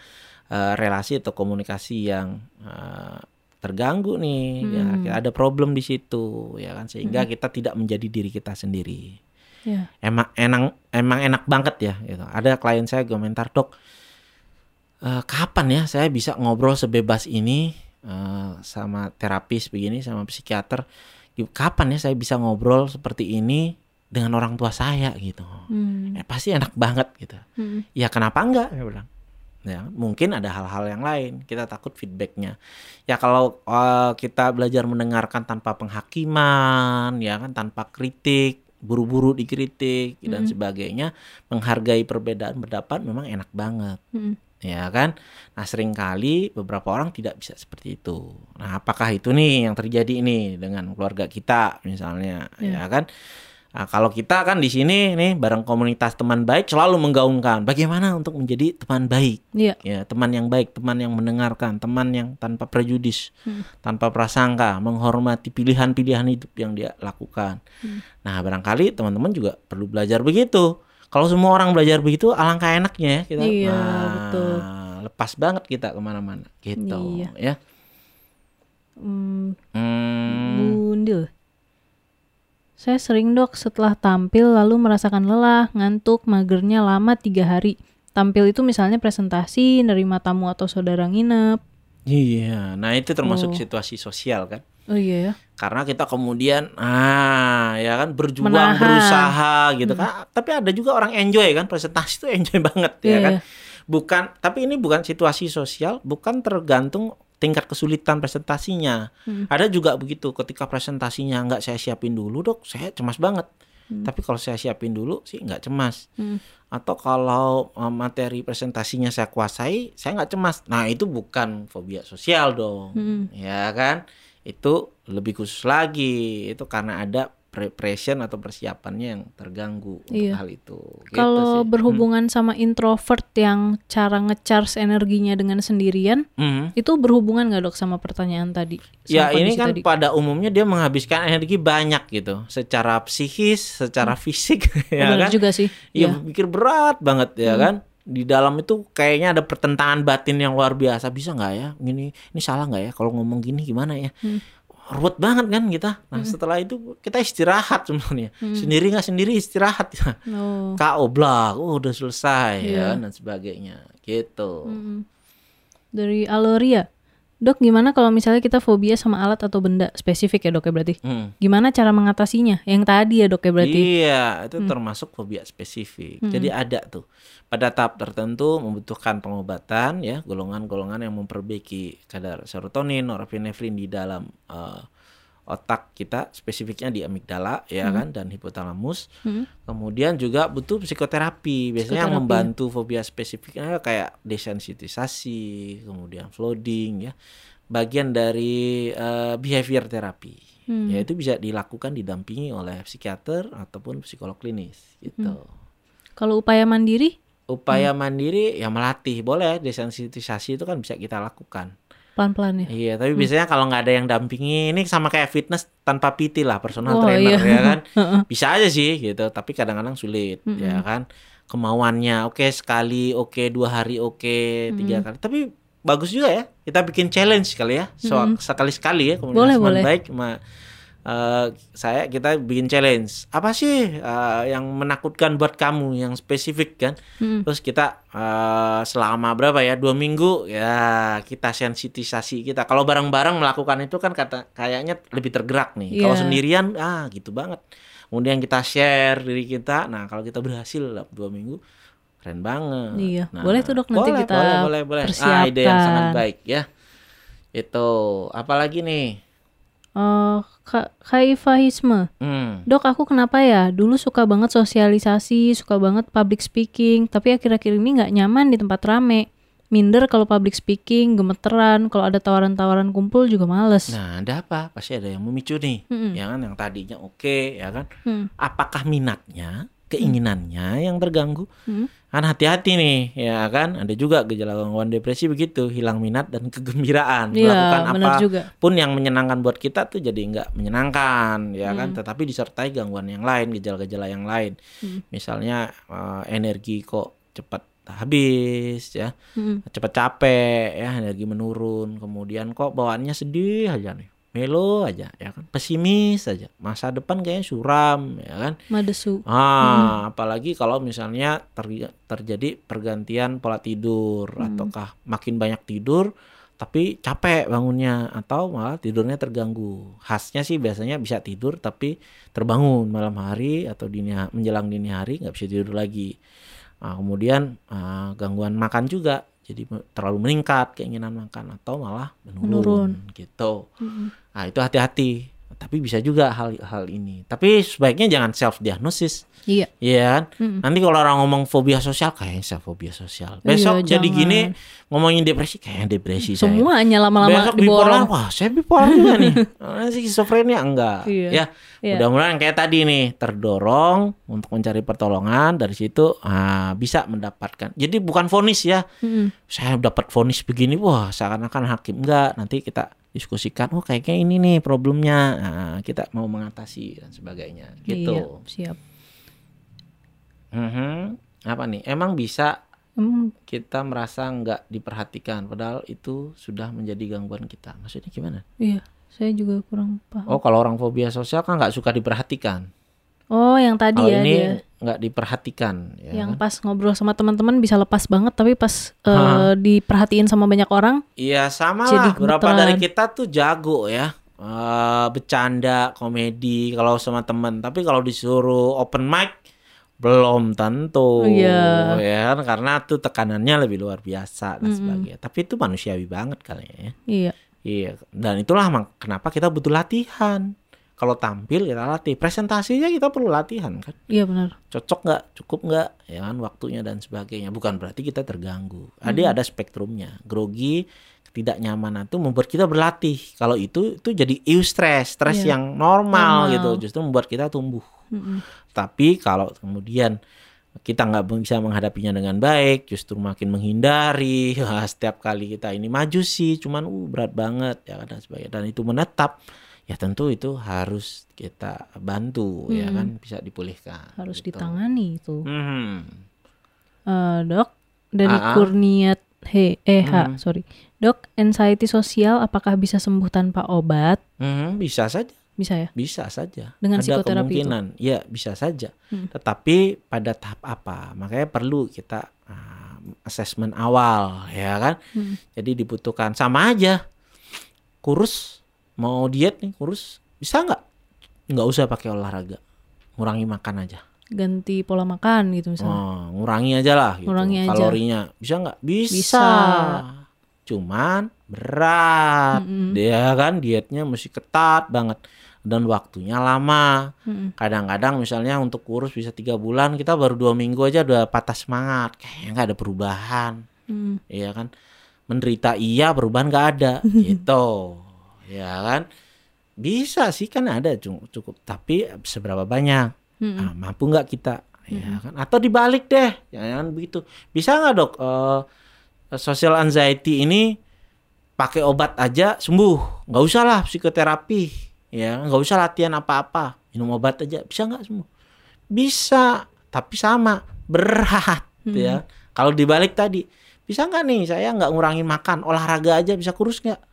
eh, relasi atau komunikasi yang eh, terganggu nih, ya. Hmm. ada problem di situ, ya kan? Sehingga kita tidak menjadi diri kita sendiri. Ya. Emang enak, emang enak banget ya. Gitu. Ada klien saya komentar dok, eh, kapan ya saya bisa ngobrol sebebas ini eh, sama terapis begini, sama psikiater? Kapan ya saya bisa ngobrol seperti ini dengan orang tua saya gitu? Hmm. Eh, pasti enak banget gitu. Hmm. Ya kenapa enggak? Saya bilang. Ya, mungkin ada hal-hal yang lain. Kita takut feedbacknya. Ya kalau eh, kita belajar mendengarkan tanpa penghakiman, ya kan tanpa kritik, buru-buru dikritik dan Mm. sebagainya, menghargai perbedaan pendapat memang enak banget. Hmm. Ya kan? Nah, sering kali beberapa orang tidak bisa seperti itu. Nah, apakah itu nih yang terjadi nih dengan keluarga kita misalnya, Ya. ya kan? Nah, kalau kita kan di sini nih bareng komunitas teman baik selalu menggaungkan bagaimana untuk menjadi teman baik. Iya. Ya, teman yang baik, teman yang mendengarkan, teman yang tanpa prejudis, Hmm. tanpa prasangka, menghormati pilihan-pilihan hidup yang dia lakukan. Hmm. Nah, barangkali teman-teman juga perlu belajar begitu. Kalau semua orang belajar begitu, alangkah enaknya ya kita. Iya, Nah, betul. Lepas banget kita ke mana-mana, gitu. Iya. Ya. Hmm, Hmm, Bundil. Saya sering dok setelah tampil lalu merasakan lelah, ngantuk, magernya lama tiga hari. Tampil itu misalnya presentasi, nerima tamu atau saudara nginep. iya. Nah itu termasuk Oh. situasi sosial kan. Oh iya ya. Karena kita kemudian, ah, ya kan berjuang, Menahan. berusaha gitu kan. Tapi ada juga orang enjoy kan, presentasi itu enjoy banget ya Iya, kan. iya. Bukan, tapi ini bukan situasi sosial, bukan tergantung tingkat kesulitan presentasinya. Hmm. Ada juga begitu, ketika presentasinya nggak saya siapin dulu dok, saya cemas banget. Hmm. Tapi kalau saya siapin dulu sih nggak cemas. Hmm. Atau kalau eh, materi presentasinya saya kuasai, saya nggak cemas. Nah itu bukan fobia sosial dong, Hmm. ya kan? Itu lebih khusus lagi. Itu karena ada preparation atau persiapannya yang terganggu untuk Iya. hal itu. Gitu Kalau sih. berhubungan sama introvert yang cara ngecharge energinya dengan sendirian, Hmm. itu berhubungan nggak dok sama pertanyaan tadi? Ya Sama ini kondisi kan tadi? pada umumnya dia menghabiskan energi banyak gitu, secara psikis, secara fisik, ya Benar kan? juga sih. Iya Iya. pikir berat banget ya Hmm. kan? Di dalam itu kayaknya ada pertentangan batin yang luar biasa. Bisa nggak ya? Ini ini salah nggak ya? Kalau ngomong gini gimana ya? Hmm. Ruwet banget kan kita. Nah setelah itu kita istirahat sebenarnya. Hmm. Sendiri nggak sendiri istirahat ya. Oh. KO blak, oh udah selesai Iya. ya kan? dan sebagainya gitu. Mm-mm. Dari Aloria, dok gimana kalau misalnya kita fobia sama alat atau benda spesifik ya dok ya berarti? Hmm. Gimana cara mengatasinya? Yang tadi ya dok ya berarti? Iya, itu termasuk fobia spesifik. Jadi ada tuh pada tahap tertentu membutuhkan pengobatan ya, golongan-golongan yang memperbaiki kadar serotonin, norepinefrin di dalam eh, otak kita, spesifiknya di amigdala ya kan dan hipotalamus. Hmm. Kemudian juga butuh psikoterapi. Biasanya Psikoterapi, yang ya. membantu fobia spesifiknya kayak desensitisasi, kemudian flooding ya. Bagian dari eh, behavior terapi. Hmm. Ya itu bisa dilakukan didampingi oleh psikiater ataupun psikolog klinis gitu. Kalau upaya mandiri, Upaya Hmm. mandiri ya melatih boleh desensitisasi itu kan bisa kita lakukan. Pelan-pelan ya? Iya, tapi biasanya kalau nggak ada yang dampingi ini sama kayak fitness tanpa PT lah personal Oh, trainer iya. ya kan. Bisa aja sih gitu, tapi kadang-kadang sulit ya kan. Kemauannya oke sekali, oke dua hari, oke tiga kali. Tapi bagus juga ya. Kita bikin challenge kali ya. So, sekali-sekali ya komunitas Boleh, boleh. baik sama eh, saya kita bikin challenge. Apa sih eh, yang menakutkan buat kamu yang spesifik kan? Mm. Terus kita eh, selama berapa ya dua minggu ya kita sensitisasi kita. Kalau bareng-bareng melakukan itu kan kata kayaknya lebih tergerak nih. Kalau Iya. sendirian ah gitu banget. Kemudian kita share diri kita. Nah kalau kita berhasil dua minggu keren banget. Iya. Nah, Boleh tuh, Dok, nanti boleh, kita boleh, boleh, boleh. Ah, ide yang sangat persiapkan. baik ya. Itu apalagi nih? Ka kaifahisme. Hmm. Dok, aku kenapa ya? Dulu suka banget sosialisasi, suka banget public speaking, tapi akhir-akhir ini nggak nyaman di tempat rame. Minder kalau public speaking, gemeteran, kalau ada tawaran-tawaran kumpul juga males. Nah, ada apa? Pasti ada yang memicu nih. Mm-mm. Ya kan yang tadinya oke, ya kan? Hmm. Apakah minatnya, keinginannya yang terganggu? Hmm. Kan hati-hati nih, ya kan? Ada juga gejala gangguan depresi begitu, hilang minat dan kegembiraan. Iya, Melakukan apa juga. pun yang menyenangkan buat kita tuh jadi nggak menyenangkan, ya kan? Hmm. Tetapi disertai gangguan yang lain, gejala-gejala yang lain. Hmm. Misalnya eh, energi kok cepat habis, ya. Hmm. cepat capek ya energi menurun kemudian kok bawaannya sedih aja nih melo aja ya kan? Pesimis aja. Masa depan kayaknya suram ya kan? Madesu. ah apalagi kalau misalnya ter- terjadi pergantian pola tidur Hmm. ataukah makin banyak tidur tapi capek bangunnya atau malah tidurnya terganggu. Khasnya sih biasanya bisa tidur tapi terbangun malam hari atau dini menjelang dini hari nggak bisa tidur lagi. Nah, kemudian ah, gangguan makan juga jadi terlalu meningkat keinginan makan atau malah menurun, gitu. Mm-mm. nah itu hati-hati tapi bisa juga hal hal ini tapi sebaiknya jangan self diagnosis Iya. Iya kan? Mm-mm. Nanti kalau orang ngomong fobia sosial kayaknya saya fobia sosial. Besok Iya, jadi jangan. gini ngomongin depresi kayaknya depresi saya. Semuanya lama-lama Besok bipolar, diborong. wah saya bipolar juga nih. Ah, Skizofrenia enggak. Iya. Ya, Iya. mudah-mudahan kayak tadi nih terdorong untuk mencari pertolongan dari situ ah, bisa mendapatkan. Jadi bukan vonis ya. Mm-mm. Saya dapat vonis begini, wah seakan-akan hakim enggak. Nanti kita diskusikan, oh kayaknya ini nih problemnya. Nah, kita mau mengatasi dan sebagainya. Gitu. Iya, siap. Mhm. Apa nih? Emang bisa Hmm, kita merasa nggak diperhatikan, padahal itu sudah menjadi gangguan kita. Maksudnya gimana? iya, saya juga kurang paham. Oh, kalau orang fobia sosial kan nggak suka diperhatikan. Oh, yang tadi Kalau ya ini dia. Nggak diperhatikan, ya yang kan? pas ngobrol sama teman-teman bisa lepas banget tapi pas Hah. diperhatiin sama banyak orang Iya sama lah. Berapa dari kita tuh jago ya, Eh, bercanda, komedi kalau sama teman. Tapi kalau disuruh open mic belum tentu, Iya. ya kan? Karena tuh tekanannya lebih luar biasa dan Mm-mm. sebagainya. Tapi itu manusiawi banget kali ya. iya Iya, dan itulah kenapa kita butuh latihan. Kalau tampil kita latih, presentasinya kita perlu latihan kan. iya benar Cocok nggak, cukup nggak, ya kan waktunya dan sebagainya. Bukan berarti kita terganggu. Ada ada spektrumnya. Grogi, ketidaknyamanan itu membuat kita berlatih. Kalau itu itu jadi eustress, stres Iya. yang normal, Normal. gitu. Justru membuat kita tumbuh. Mm-mm. Tapi kalau kemudian kita nggak bisa menghadapinya dengan baik, justru makin menghindari. Wah, setiap kali kita ini maju sih, cuman uh berat banget ya kan, dan sebagainya. Dan itu menetap, ya tentu itu harus kita bantu ya Hmm. kan, bisa dipulihkan. harus gitu. ditangani itu Hmm. Eh, dok dari Ah, ah. Kurniat he eh ha, Mhm. sorry dok anxiety sosial apakah bisa sembuh tanpa obat Hmm, bisa saja, bisa ya bisa saja. Dengan Ada psikoterapi itu? kemungkinan, ya bisa saja. Hmm. Tetapi pada tahap apa? Makanya perlu kita ah, assessment awal, ya kan? Hmm. Jadi dibutuhkan sama aja. Kurus mau diet nih kurus bisa nggak? Nggak usah pakai olahraga, ngurangi makan aja. ganti pola makan gitu misalnya Oh, ngurangi aja lah gitu. Ngurangi aja. Kalorinya bisa nggak? Bisa. Bisa. Cuman berat, Mm-mm. dia kan dietnya mesti ketat banget dan waktunya lama. Mm-mm. Kadang-kadang misalnya untuk kurus bisa tiga bulan, kita baru dua minggu aja udah patah semangat, kayaknya nggak ada perubahan. Mm. Iya kan menderita iya perubahan nggak ada gitu ya kan? Bisa sih kan ada cu- cukup tapi seberapa banyak? Mm-mm. Ah, mampu nggak kita? Ya kan? Atau dibalik deh jangan begitu. Bisa nggak dok? Eh, social anxiety ini pakai obat aja sembuh. Nggak usah lah psikoterapi. Ya nggak usah latihan apa-apa. Minum obat aja bisa nggak sembuh? Bisa tapi sama. Berat ya. Kalau dibalik tadi bisa nggak nih? Saya nggak ngurangin makan. Olahraga aja bisa kurus nggak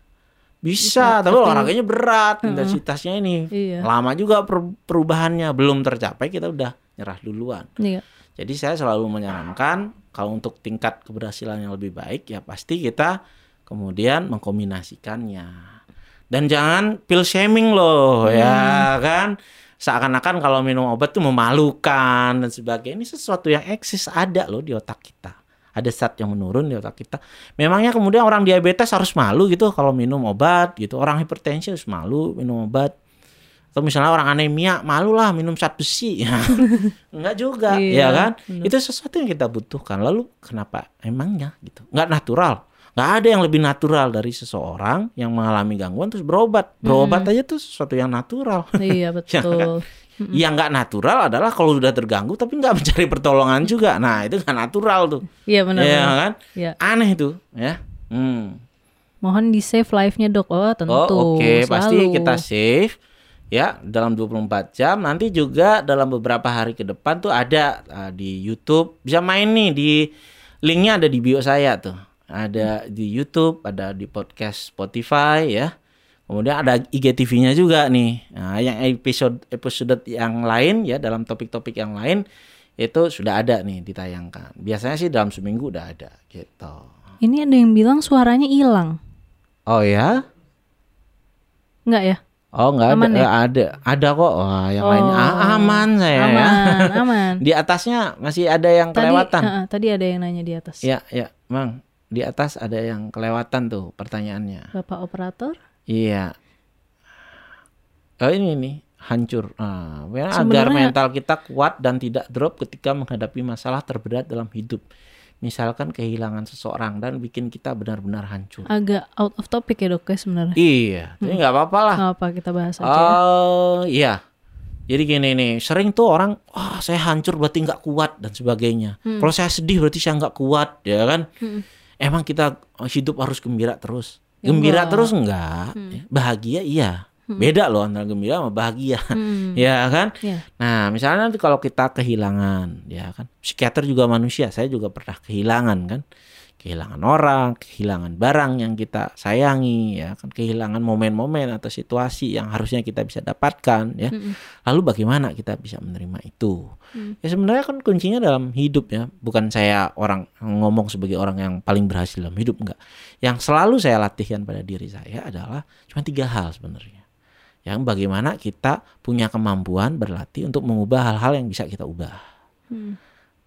Bisa, tapi tapi- olahraganya berat, intensitasnya ini Iya. lama juga per- perubahannya belum tercapai kita udah nyerah duluan. Iya. Jadi saya selalu menyarankan kalau untuk tingkat keberhasilan yang lebih baik ya pasti kita kemudian mengkombinasikannya. Dan jangan pill shaming loh ya kan. Seakan-akan kalau minum obat tuh memalukan dan sebagainya. Ini sesuatu yang eksis ada loh di otak kita. Ada zat yang menurun di otak kita. Memangnya kemudian orang diabetes harus malu gitu kalau minum obat gitu. Orang hipertensi harus malu minum obat. Atau misalnya orang anemia malu lah minum zat besi. Enggak juga, Iya, ya kan? benar. Itu sesuatu yang kita butuhkan. Lalu kenapa emangnya gitu? Enggak natural. Nggak ada yang lebih natural dari seseorang yang mengalami gangguan terus berobat. Berobat aja tuh sesuatu yang natural. Iya betul. Yang nggak natural adalah kalau sudah terganggu tapi nggak mencari pertolongan juga. Nah itu nggak natural tuh. Iya benar. ya benar. kan? Iya. Aneh tuh, ya. Hmm. Mohon di save live-nya dok. Oh tentu. Oh oke, pasti selalu. kita save ya dalam 24 jam. Nanti juga dalam beberapa hari ke depan tuh ada uh, di YouTube. Bisa main nih di linknya ada di bio saya tuh. Ada di YouTube, ada di podcast Spotify ya. Kemudian ada IGTV-nya juga nih. Nah, yang episode episode yang lain ya dalam topik-topik yang lain itu sudah ada nih ditayangkan. Biasanya sih dalam seminggu udah ada gitu. Ini ada yang bilang suaranya hilang. Oh ya? Enggak ya? Oh nggak ada, Aman ya? Eh, ada, ada kok. Wah, yang Oh. lainnya ah, aman saya ya. Aman, aman. Di atasnya masih ada yang Tadi, kelewatan. Heeh, tadi ada yang nanya di atas. Ya, ya, Bang. Di atas ada yang kelewatan tuh pertanyaannya. Bapak operator. Iya. Oh ini nih hancur. Nah, agar mental kita kuat dan tidak drop ketika menghadapi masalah terberat dalam hidup. Misalkan kehilangan seseorang dan bikin kita benar-benar hancur. Agak out of topic ya dok ya sebenarnya. Iya, tapi nggak apa-apa lah. Nggak apa kita bahas aja. ya. Oh iya. Jadi gini nih, sering tuh orang, wah saya hancur berarti nggak kuat dan sebagainya. Hmm. Kalau saya sedih berarti saya nggak kuat, ya kan? Emang kita hidup harus gembira terus? Ya Gembira enggak. Hmm. terus enggak? Bahagia iya. Beda loh antara gembira sama bahagia, ya kan? Iya. Nah, misalnya nanti kalau kita kehilangan, ya kan? Psikiater juga manusia, saya juga pernah kehilangan kan? Kehilangan orang, kehilangan barang yang kita sayangi, ya kan? Kehilangan momen-momen atau situasi yang harusnya kita bisa dapatkan, ya. Lalu bagaimana kita bisa menerima itu? Ya sebenarnya kan kuncinya dalam hidup ya, bukan saya orang ngomong sebagai orang yang paling berhasil dalam hidup enggak. Yang selalu saya latihkan pada diri saya adalah cuma tiga hal sebenarnya yang bagaimana kita punya kemampuan berlatih untuk mengubah hal-hal yang bisa kita ubah.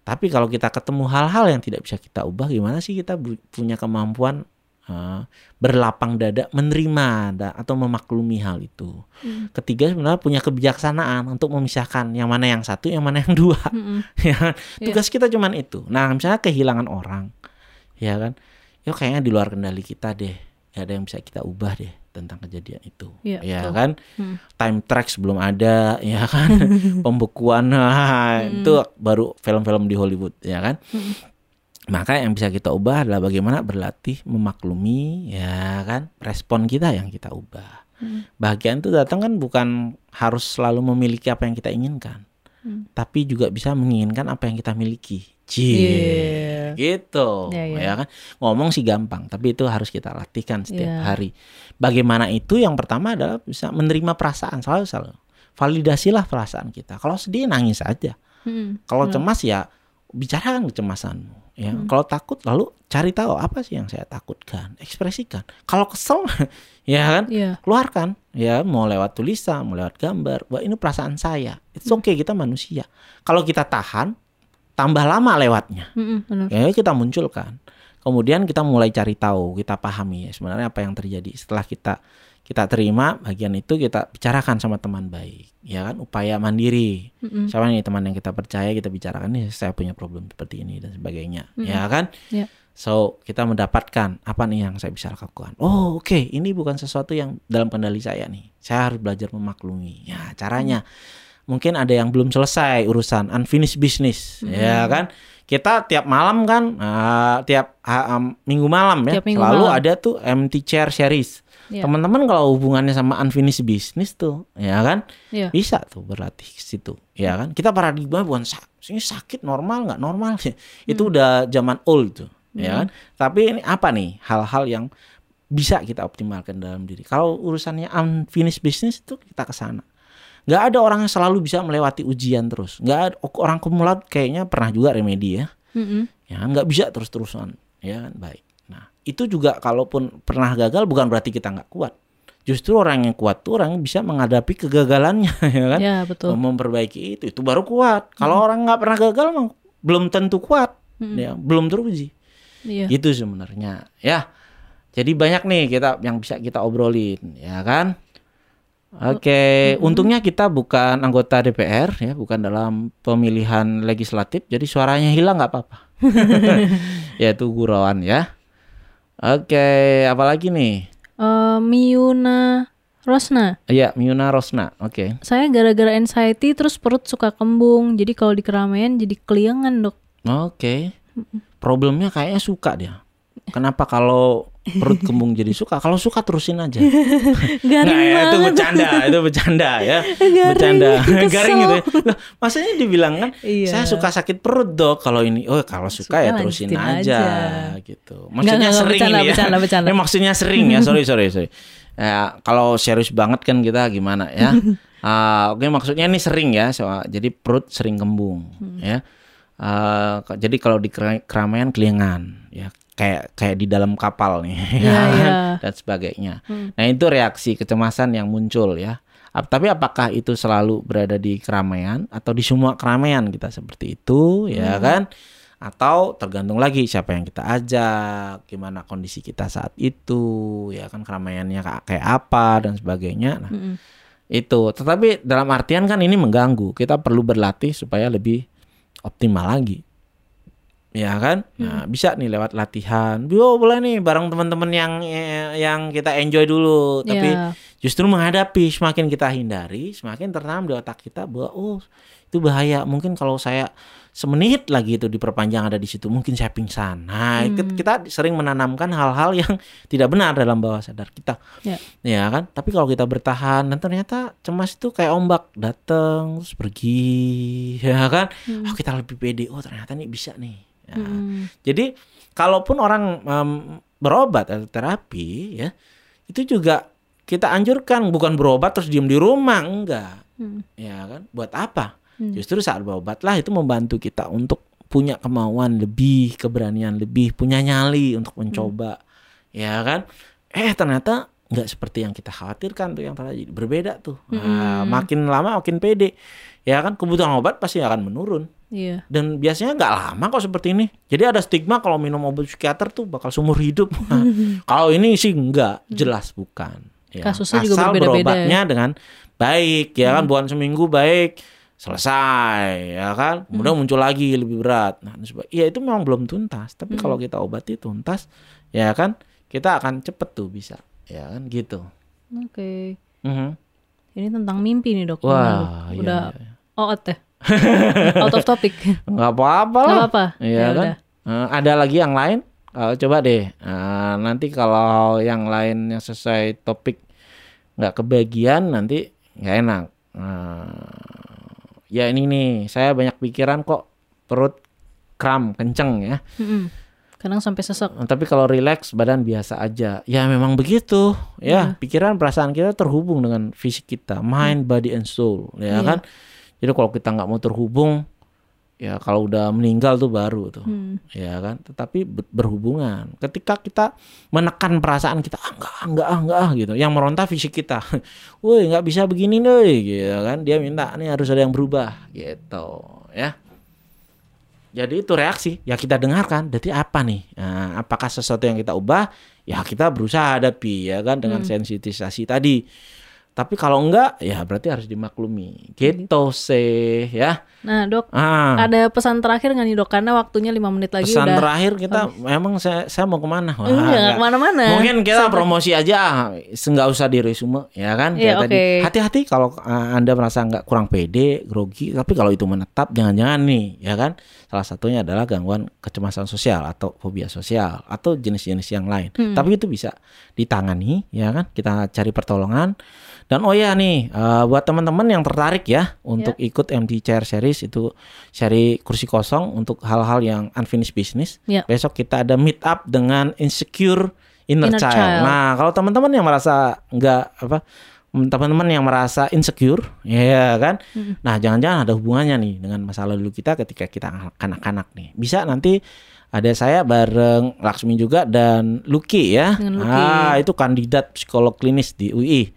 Tapi kalau kita ketemu hal-hal yang tidak bisa kita ubah, gimana sih kita punya kemampuan eh, berlapang dada menerima da- atau memaklumi hal itu. Ketiga sebenarnya punya kebijaksanaan untuk memisahkan yang mana yang satu, yang mana yang dua. Ya kan? Tugas kita cuman itu. Nah, misalnya kehilangan orang, ya kan? Ya kayaknya di luar kendali kita deh. Gak ada yang bisa kita ubah deh tentang kejadian itu. Ya betul. kan? Time tracks belum ada, ya kan? Pembekuan nah, itu baru film-film di Hollywood, ya kan? Maka yang bisa kita ubah adalah bagaimana berlatih memaklumi, ya kan? Respon kita yang kita ubah. Bahagia itu datang kan bukan harus selalu memiliki apa yang kita inginkan, tapi juga bisa menginginkan apa yang kita miliki. Cie, Iya. gitu, Iya, iya. ya kan? Ngomong sih gampang, tapi itu harus kita latihkan setiap Iya. hari. Bagaimana itu? Yang pertama adalah bisa menerima perasaan selalu selalu. Validasilah perasaan kita. Kalau sedih nangis aja. Hmm. Kalau cemas ya bicarakan kecemasanmu. Ya, kalau takut lalu cari tahu apa sih yang saya takutkan, ekspresikan. Kalau kesel, ya kan, Iya. keluarkan. Ya, mau lewat tulisan, mau lewat gambar. Wah ini perasaan saya. It's okay kita manusia. Kalau kita tahan, tambah lama lewatnya. Mm-mm, benar. Ya kita munculkan. Kemudian kita mulai cari tahu, kita pahami ya sebenarnya apa yang terjadi. Setelah kita kita terima bagian itu kita bicarakan sama teman baik, ya kan upaya mandiri. Mm-mm. Siapa nih teman yang kita percaya kita bicarakan nih saya punya problem seperti ini dan sebagainya, ya kan? Ya. So kita mendapatkan apa nih yang saya bisa lakukan. Oh oke ini bukan sesuatu yang dalam kendali saya nih. Saya harus belajar memaklumi. Ya caranya mungkin ada yang belum selesai urusan unfinished business, ya kan? Kita tiap malam kan, ah, tiap ah, am, minggu malam ya, Tiap minggu selalu malam. ada tuh empty chair series. Iya. Teman-teman kalau hubungannya sama unfinished business tuh, ya kan? Iya. Bisa tuh berlatih ke situ, ya kan? Kita paradigma bukan sak ini sakit normal nggak normal sih. Itu udah zaman old tuh, ya kan? Tapi ini apa nih hal-hal yang bisa kita optimalkan dalam diri. Kalau urusannya unfinished business itu kita ke sana. Nggak ada orang yang selalu bisa melewati ujian terus. Nggak ada orang kumulat kayaknya pernah juga remedi ya. Mm-mm. Ya nggak bisa terus-terusan. Ya kan baik. Nah itu juga kalaupun pernah gagal bukan berarti kita nggak kuat. Justru orang yang kuat tuh orang yang bisa menghadapi kegagalannya ya kan. Ya betul. Memperbaiki itu itu baru kuat. Kalau orang nggak pernah gagal belum tentu kuat. Mm-mm. Ya belum teruji. Iya. Itu sebenarnya ya. Jadi banyak nih kita yang bisa kita obrolin ya kan. Oke, untungnya kita bukan anggota DPR ya, bukan dalam pemilihan legislatif, jadi suaranya hilang nggak apa-apa. Yaitu gurauan ya. Oke, apalagi nih? Eh, Miuna Rosna. Iya, Miuna Rosna. Oke. Saya gara-gara anxiety terus perut suka kembung. Jadi kalau di keramaian jadi keliangan, Dok. Oke. Problemnya kayaknya suka dia. Kenapa kalau perut kembung jadi suka? Kalau suka terusin aja. Garing Nggak, ya, itu bercanda, itu bercanda ya. Garing, bercanda. kesel. Garing gitu. ya. Loh, maksudnya dibilang kan Iya. saya suka sakit perut, Dok. Kalau ini oh kalau suka, Suka ya terusin aja, aja. gitu. Maksudnya nggak, sering bercanda, nih ya. bercanda, bercanda. Ini maksudnya sering ya. Sorry, sorry, sorry. Ya, kalau serius banget kan kita gimana ya? Ah, Oke, maksudnya ini sering ya. soal- jadi perut sering kembung Hmm. ya. K- jadi kalau di kera- keramaian kelingan ya kayak kayak di dalam kapal nih Iya, ya kan? iya. dan sebagainya. Hmm. Nah, itu reaksi kecemasan yang muncul ya. Ap- Tapi apakah itu selalu berada di keramaian atau di semua keramaian kita seperti itu ya kan? Atau tergantung lagi siapa yang kita ajak, gimana kondisi kita saat itu, ya kan keramaiannya ka- kayak apa dan sebagainya. Nah, Mm-mm. itu. Tetapi dalam artian kan ini mengganggu. Kita perlu berlatih supaya lebih optimal lagi. Ya kan? Nah, bisa nih lewat latihan. Yo, boleh nih bareng teman-teman yang yang kita enjoy dulu. Tapi Ya. justru menghadapi semakin kita hindari, semakin tertanam di otak kita bahwa oh, itu bahaya. Mungkin kalau saya semenit lagi itu diperpanjang ada di situ, mungkin saya pingsan. Nah, Hmm. kita sering menanamkan hal-hal yang tidak benar dalam bawah sadar kita. Ya. Ya kan? Tapi kalau kita bertahan dan ternyata cemas itu kayak ombak datang terus pergi, ya kan? Hmm. Oh, kita lebih pede. Oh, ternyata nih bisa nih. Ya. Mm-mm. Jadi kalaupun orang em, berobat atau terapi ya, itu juga kita anjurkan bukan berobat terus diem di rumah enggak. Hmm. Ya kan? Buat apa? Hmm. Justru saat berobat lah itu membantu kita untuk punya kemauan lebih, keberanian lebih, punya nyali untuk mencoba. Ya kan? Eh ternyata nggak seperti yang kita khawatirkan tuh yang tadi berbeda tuh. Nah, Hmm. makin lama makin pede. Ya kan kebutuhan obat pasti akan menurun Iya. dan biasanya nggak lama kok seperti ini. Jadi ada stigma kalau minum obat psikiater tuh bakal seumur hidup. kalau ini sih enggak, jelas bukan. Ya, Kasusnya juga asal berbeda-beda ya. berobatnya dengan baik, ya kan, bukan seminggu baik selesai, ya kan. Kemudian muncul lagi lebih berat. Nah, ya itu memang belum tuntas. Tapi kalau kita obati tuntas, ya kan, kita akan cepet tuh bisa, ya kan, gitu. Oke. Mhm. Ini tentang mimpi nih, Dok. Wah, iya, Udah iya. out ya. Out of topic. nggak apa-apa lah. apa-apa. Iya Ya kan? udah. Eh, ada lagi yang lain? Eh, coba deh. Eh, nanti kalau yang lain yang sesuai topik nggak kebagian nanti nggak enak. Eh, ya ini nih, saya banyak pikiran kok perut kram kenceng ya. Mm-mm. Kadang sampai sesek. Eh, Tapi kalau relax badan biasa aja. Ya memang begitu. Ya pikiran perasaan kita terhubung dengan fisik kita, mind, body, and soul. Ya Iya. kan. Jadi kalau kita nggak mau terhubung, ya kalau udah meninggal tuh baru tuh. Hmm. ya kan? Tetapi ber- berhubungan. Ketika kita menekan perasaan kita ah enggak ah, enggak ah enggak ah gitu. Yang meronta fisik kita. Woi nggak bisa begini deh gitu kan. Dia minta nih harus ada yang berubah gitu ya. Jadi itu reaksi. Ya kita dengarkan berarti apa nih? Nah, apakah sesuatu yang kita ubah? Ya kita berusaha hadapi ya kan dengan sensitisasi tadi tapi kalau enggak ya berarti harus dimaklumi gitu sih ya Nah, Dok, ah ada pesan terakhir nggak nih, Dok? Karena waktunya lima menit lagi pesan udah. terakhir kita memang saya saya mau ke mana Wah, Enggak, nggak nggak. ke mana-mana. mungkin kita promosi aja nggak usah di resume ya kan Iya, Kayak tadi hati-hati kalau uh, anda merasa nggak kurang pede grogi tapi kalau itu menetap jangan-jangan nih ya kan salah satunya adalah gangguan kecemasan sosial atau fobia sosial atau jenis-jenis yang lain Hmm. tapi itu bisa ditangani ya kan kita cari pertolongan dan oh ya nih uh, buat teman-teman yang tertarik ya untuk ikut MT Chair Series itu seri kursi kosong untuk hal-hal yang unfinished business Ya. Besok kita ada meet up dengan insecure inner, Inner child. child. Nah, kalau teman-teman yang merasa nggak apa teman-teman yang merasa insecure, ya kan? Nah, jangan-jangan ada hubungannya nih dengan masa lalu kita ketika kita kanak-kanak nih. Bisa nanti ada saya bareng Laksmi juga dan Lucky ya. Lucky. Ah, itu kandidat psikolog klinis di UI.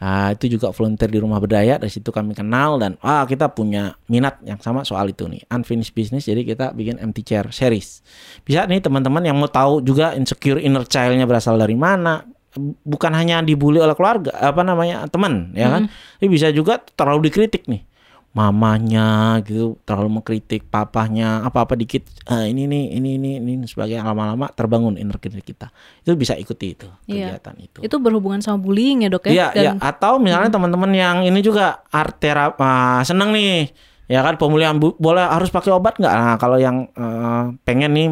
Ah, itu juga volunteer di rumah berdaya. Dari situ kami kenal dan ah kita punya minat yang sama soal itu nih. Unfinished business. Jadi kita bikin empty chair series. Bisa nih teman-teman yang mau tahu juga insecure inner child-nya berasal dari mana. Bukan hanya dibully oleh keluarga, apa namanya teman, ya kan? Tapi bisa juga terlalu dikritik nih mamanya gitu terlalu mengkritik papahnya apa-apa dikit "Ah, ini nih ini ini ini sebagai lama-lama terbangun child kita itu bisa ikuti itu Iya. kegiatan itu Itu berhubungan sama bullying ya dok ya? Iya, Dan- iya. Atau misalnya teman-teman yang ini juga art terapi seneng nih, ya kan pemulihan bu- boleh harus pakai obat nggak? Nah, kalau yang eh, pengen nih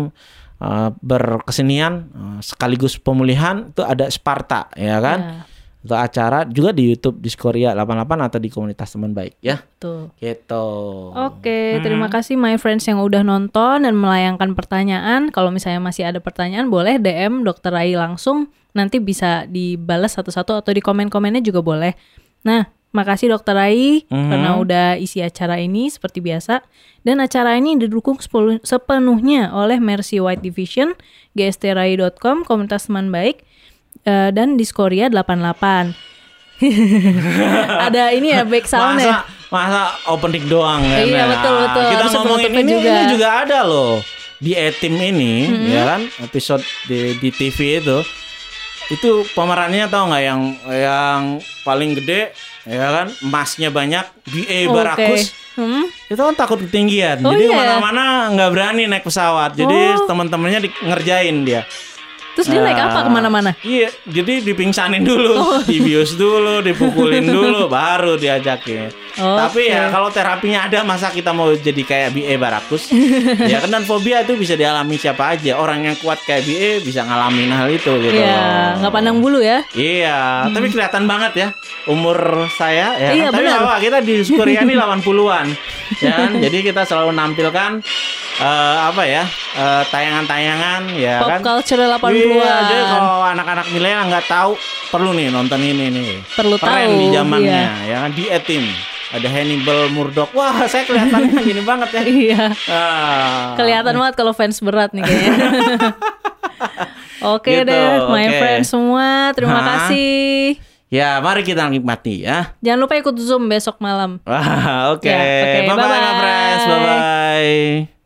eh, berkesenian eh, sekaligus pemulihan itu ada Sparta, ya kan? Ya, Itu acara juga di YouTube Diskoria 88 atau di komunitas teman baik, ya. tuh. Gitu. Oke, terima kasih my friends yang udah nonton dan melayangkan pertanyaan. Kalau misalnya masih ada pertanyaan, boleh DM Dokter Rai langsung. Nanti bisa dibalas satu-satu atau di komen-komennya juga boleh. Nah, makasih Dokter Rai Mhm. karena udah isi acara ini seperti biasa. Dan acara ini didukung sepenuhnya oleh Mercy White Division, gstrai.com, komunitas teman baik, eh, dan Diskoria 88. ada ini ya back sound ya. Masa masa opening doang kan? Iya, Nah, betul, betul. Kita Harus ngomongin ini juga. ini juga ada loh di etim ini, ya kan? Episode di, di TV itu. Itu pemerannya tahu nggak yang yang paling gede, ya kan? Emasnya banyak, BA Oke. Barakus. Hmm? Itu kan takut ketinggian. Oh, Jadi iya. mana-mana nggak berani naik pesawat. Jadi Oh. teman-temannya di- ngerjain dia. Terus dia naik apa Ah, ke mana-mana? Iya, jadi dipingsanin dulu, Oh. dibius dulu, dipukulin dulu, baru diajakin. Tapi ya kalau terapinya ada, masa kita mau jadi kayak BA Barakus? ya kan dan fobia itu bisa dialami siapa aja. Orang yang kuat kayak BA bisa ngalamin hal itu gitu. Iya, nggak pandang bulu ya. Iya, tapi kelihatan banget ya umur saya ya. Iya, kan? Tapi benar. apa? Kita di Sukuriani 80-an. ya kan? Jadi kita selalu nampilkan eh, apa ya? eh, tayangan-tayangan ya Pop kan. culture 80-an. Iya, jadi kalau anak-anak milenial nggak tahu perlu nih nonton ini nih. Perlu Keren tahu, di zamannya, iya. ya kan di Etim. Ada Hannibal Murdoch. Wah, saya kelihatannya gini banget ya. Iya. Ah. Kelihatan banget kalau fans berat nih kayaknya. Oke Gitu, deh, my oke. friends semua, terima Hah? kasih. Ya, mari kita nikmati ya. Jangan lupa ikut Zoom besok malam. Oke. Ya, bye, bye-bye. my friends. Bye bye.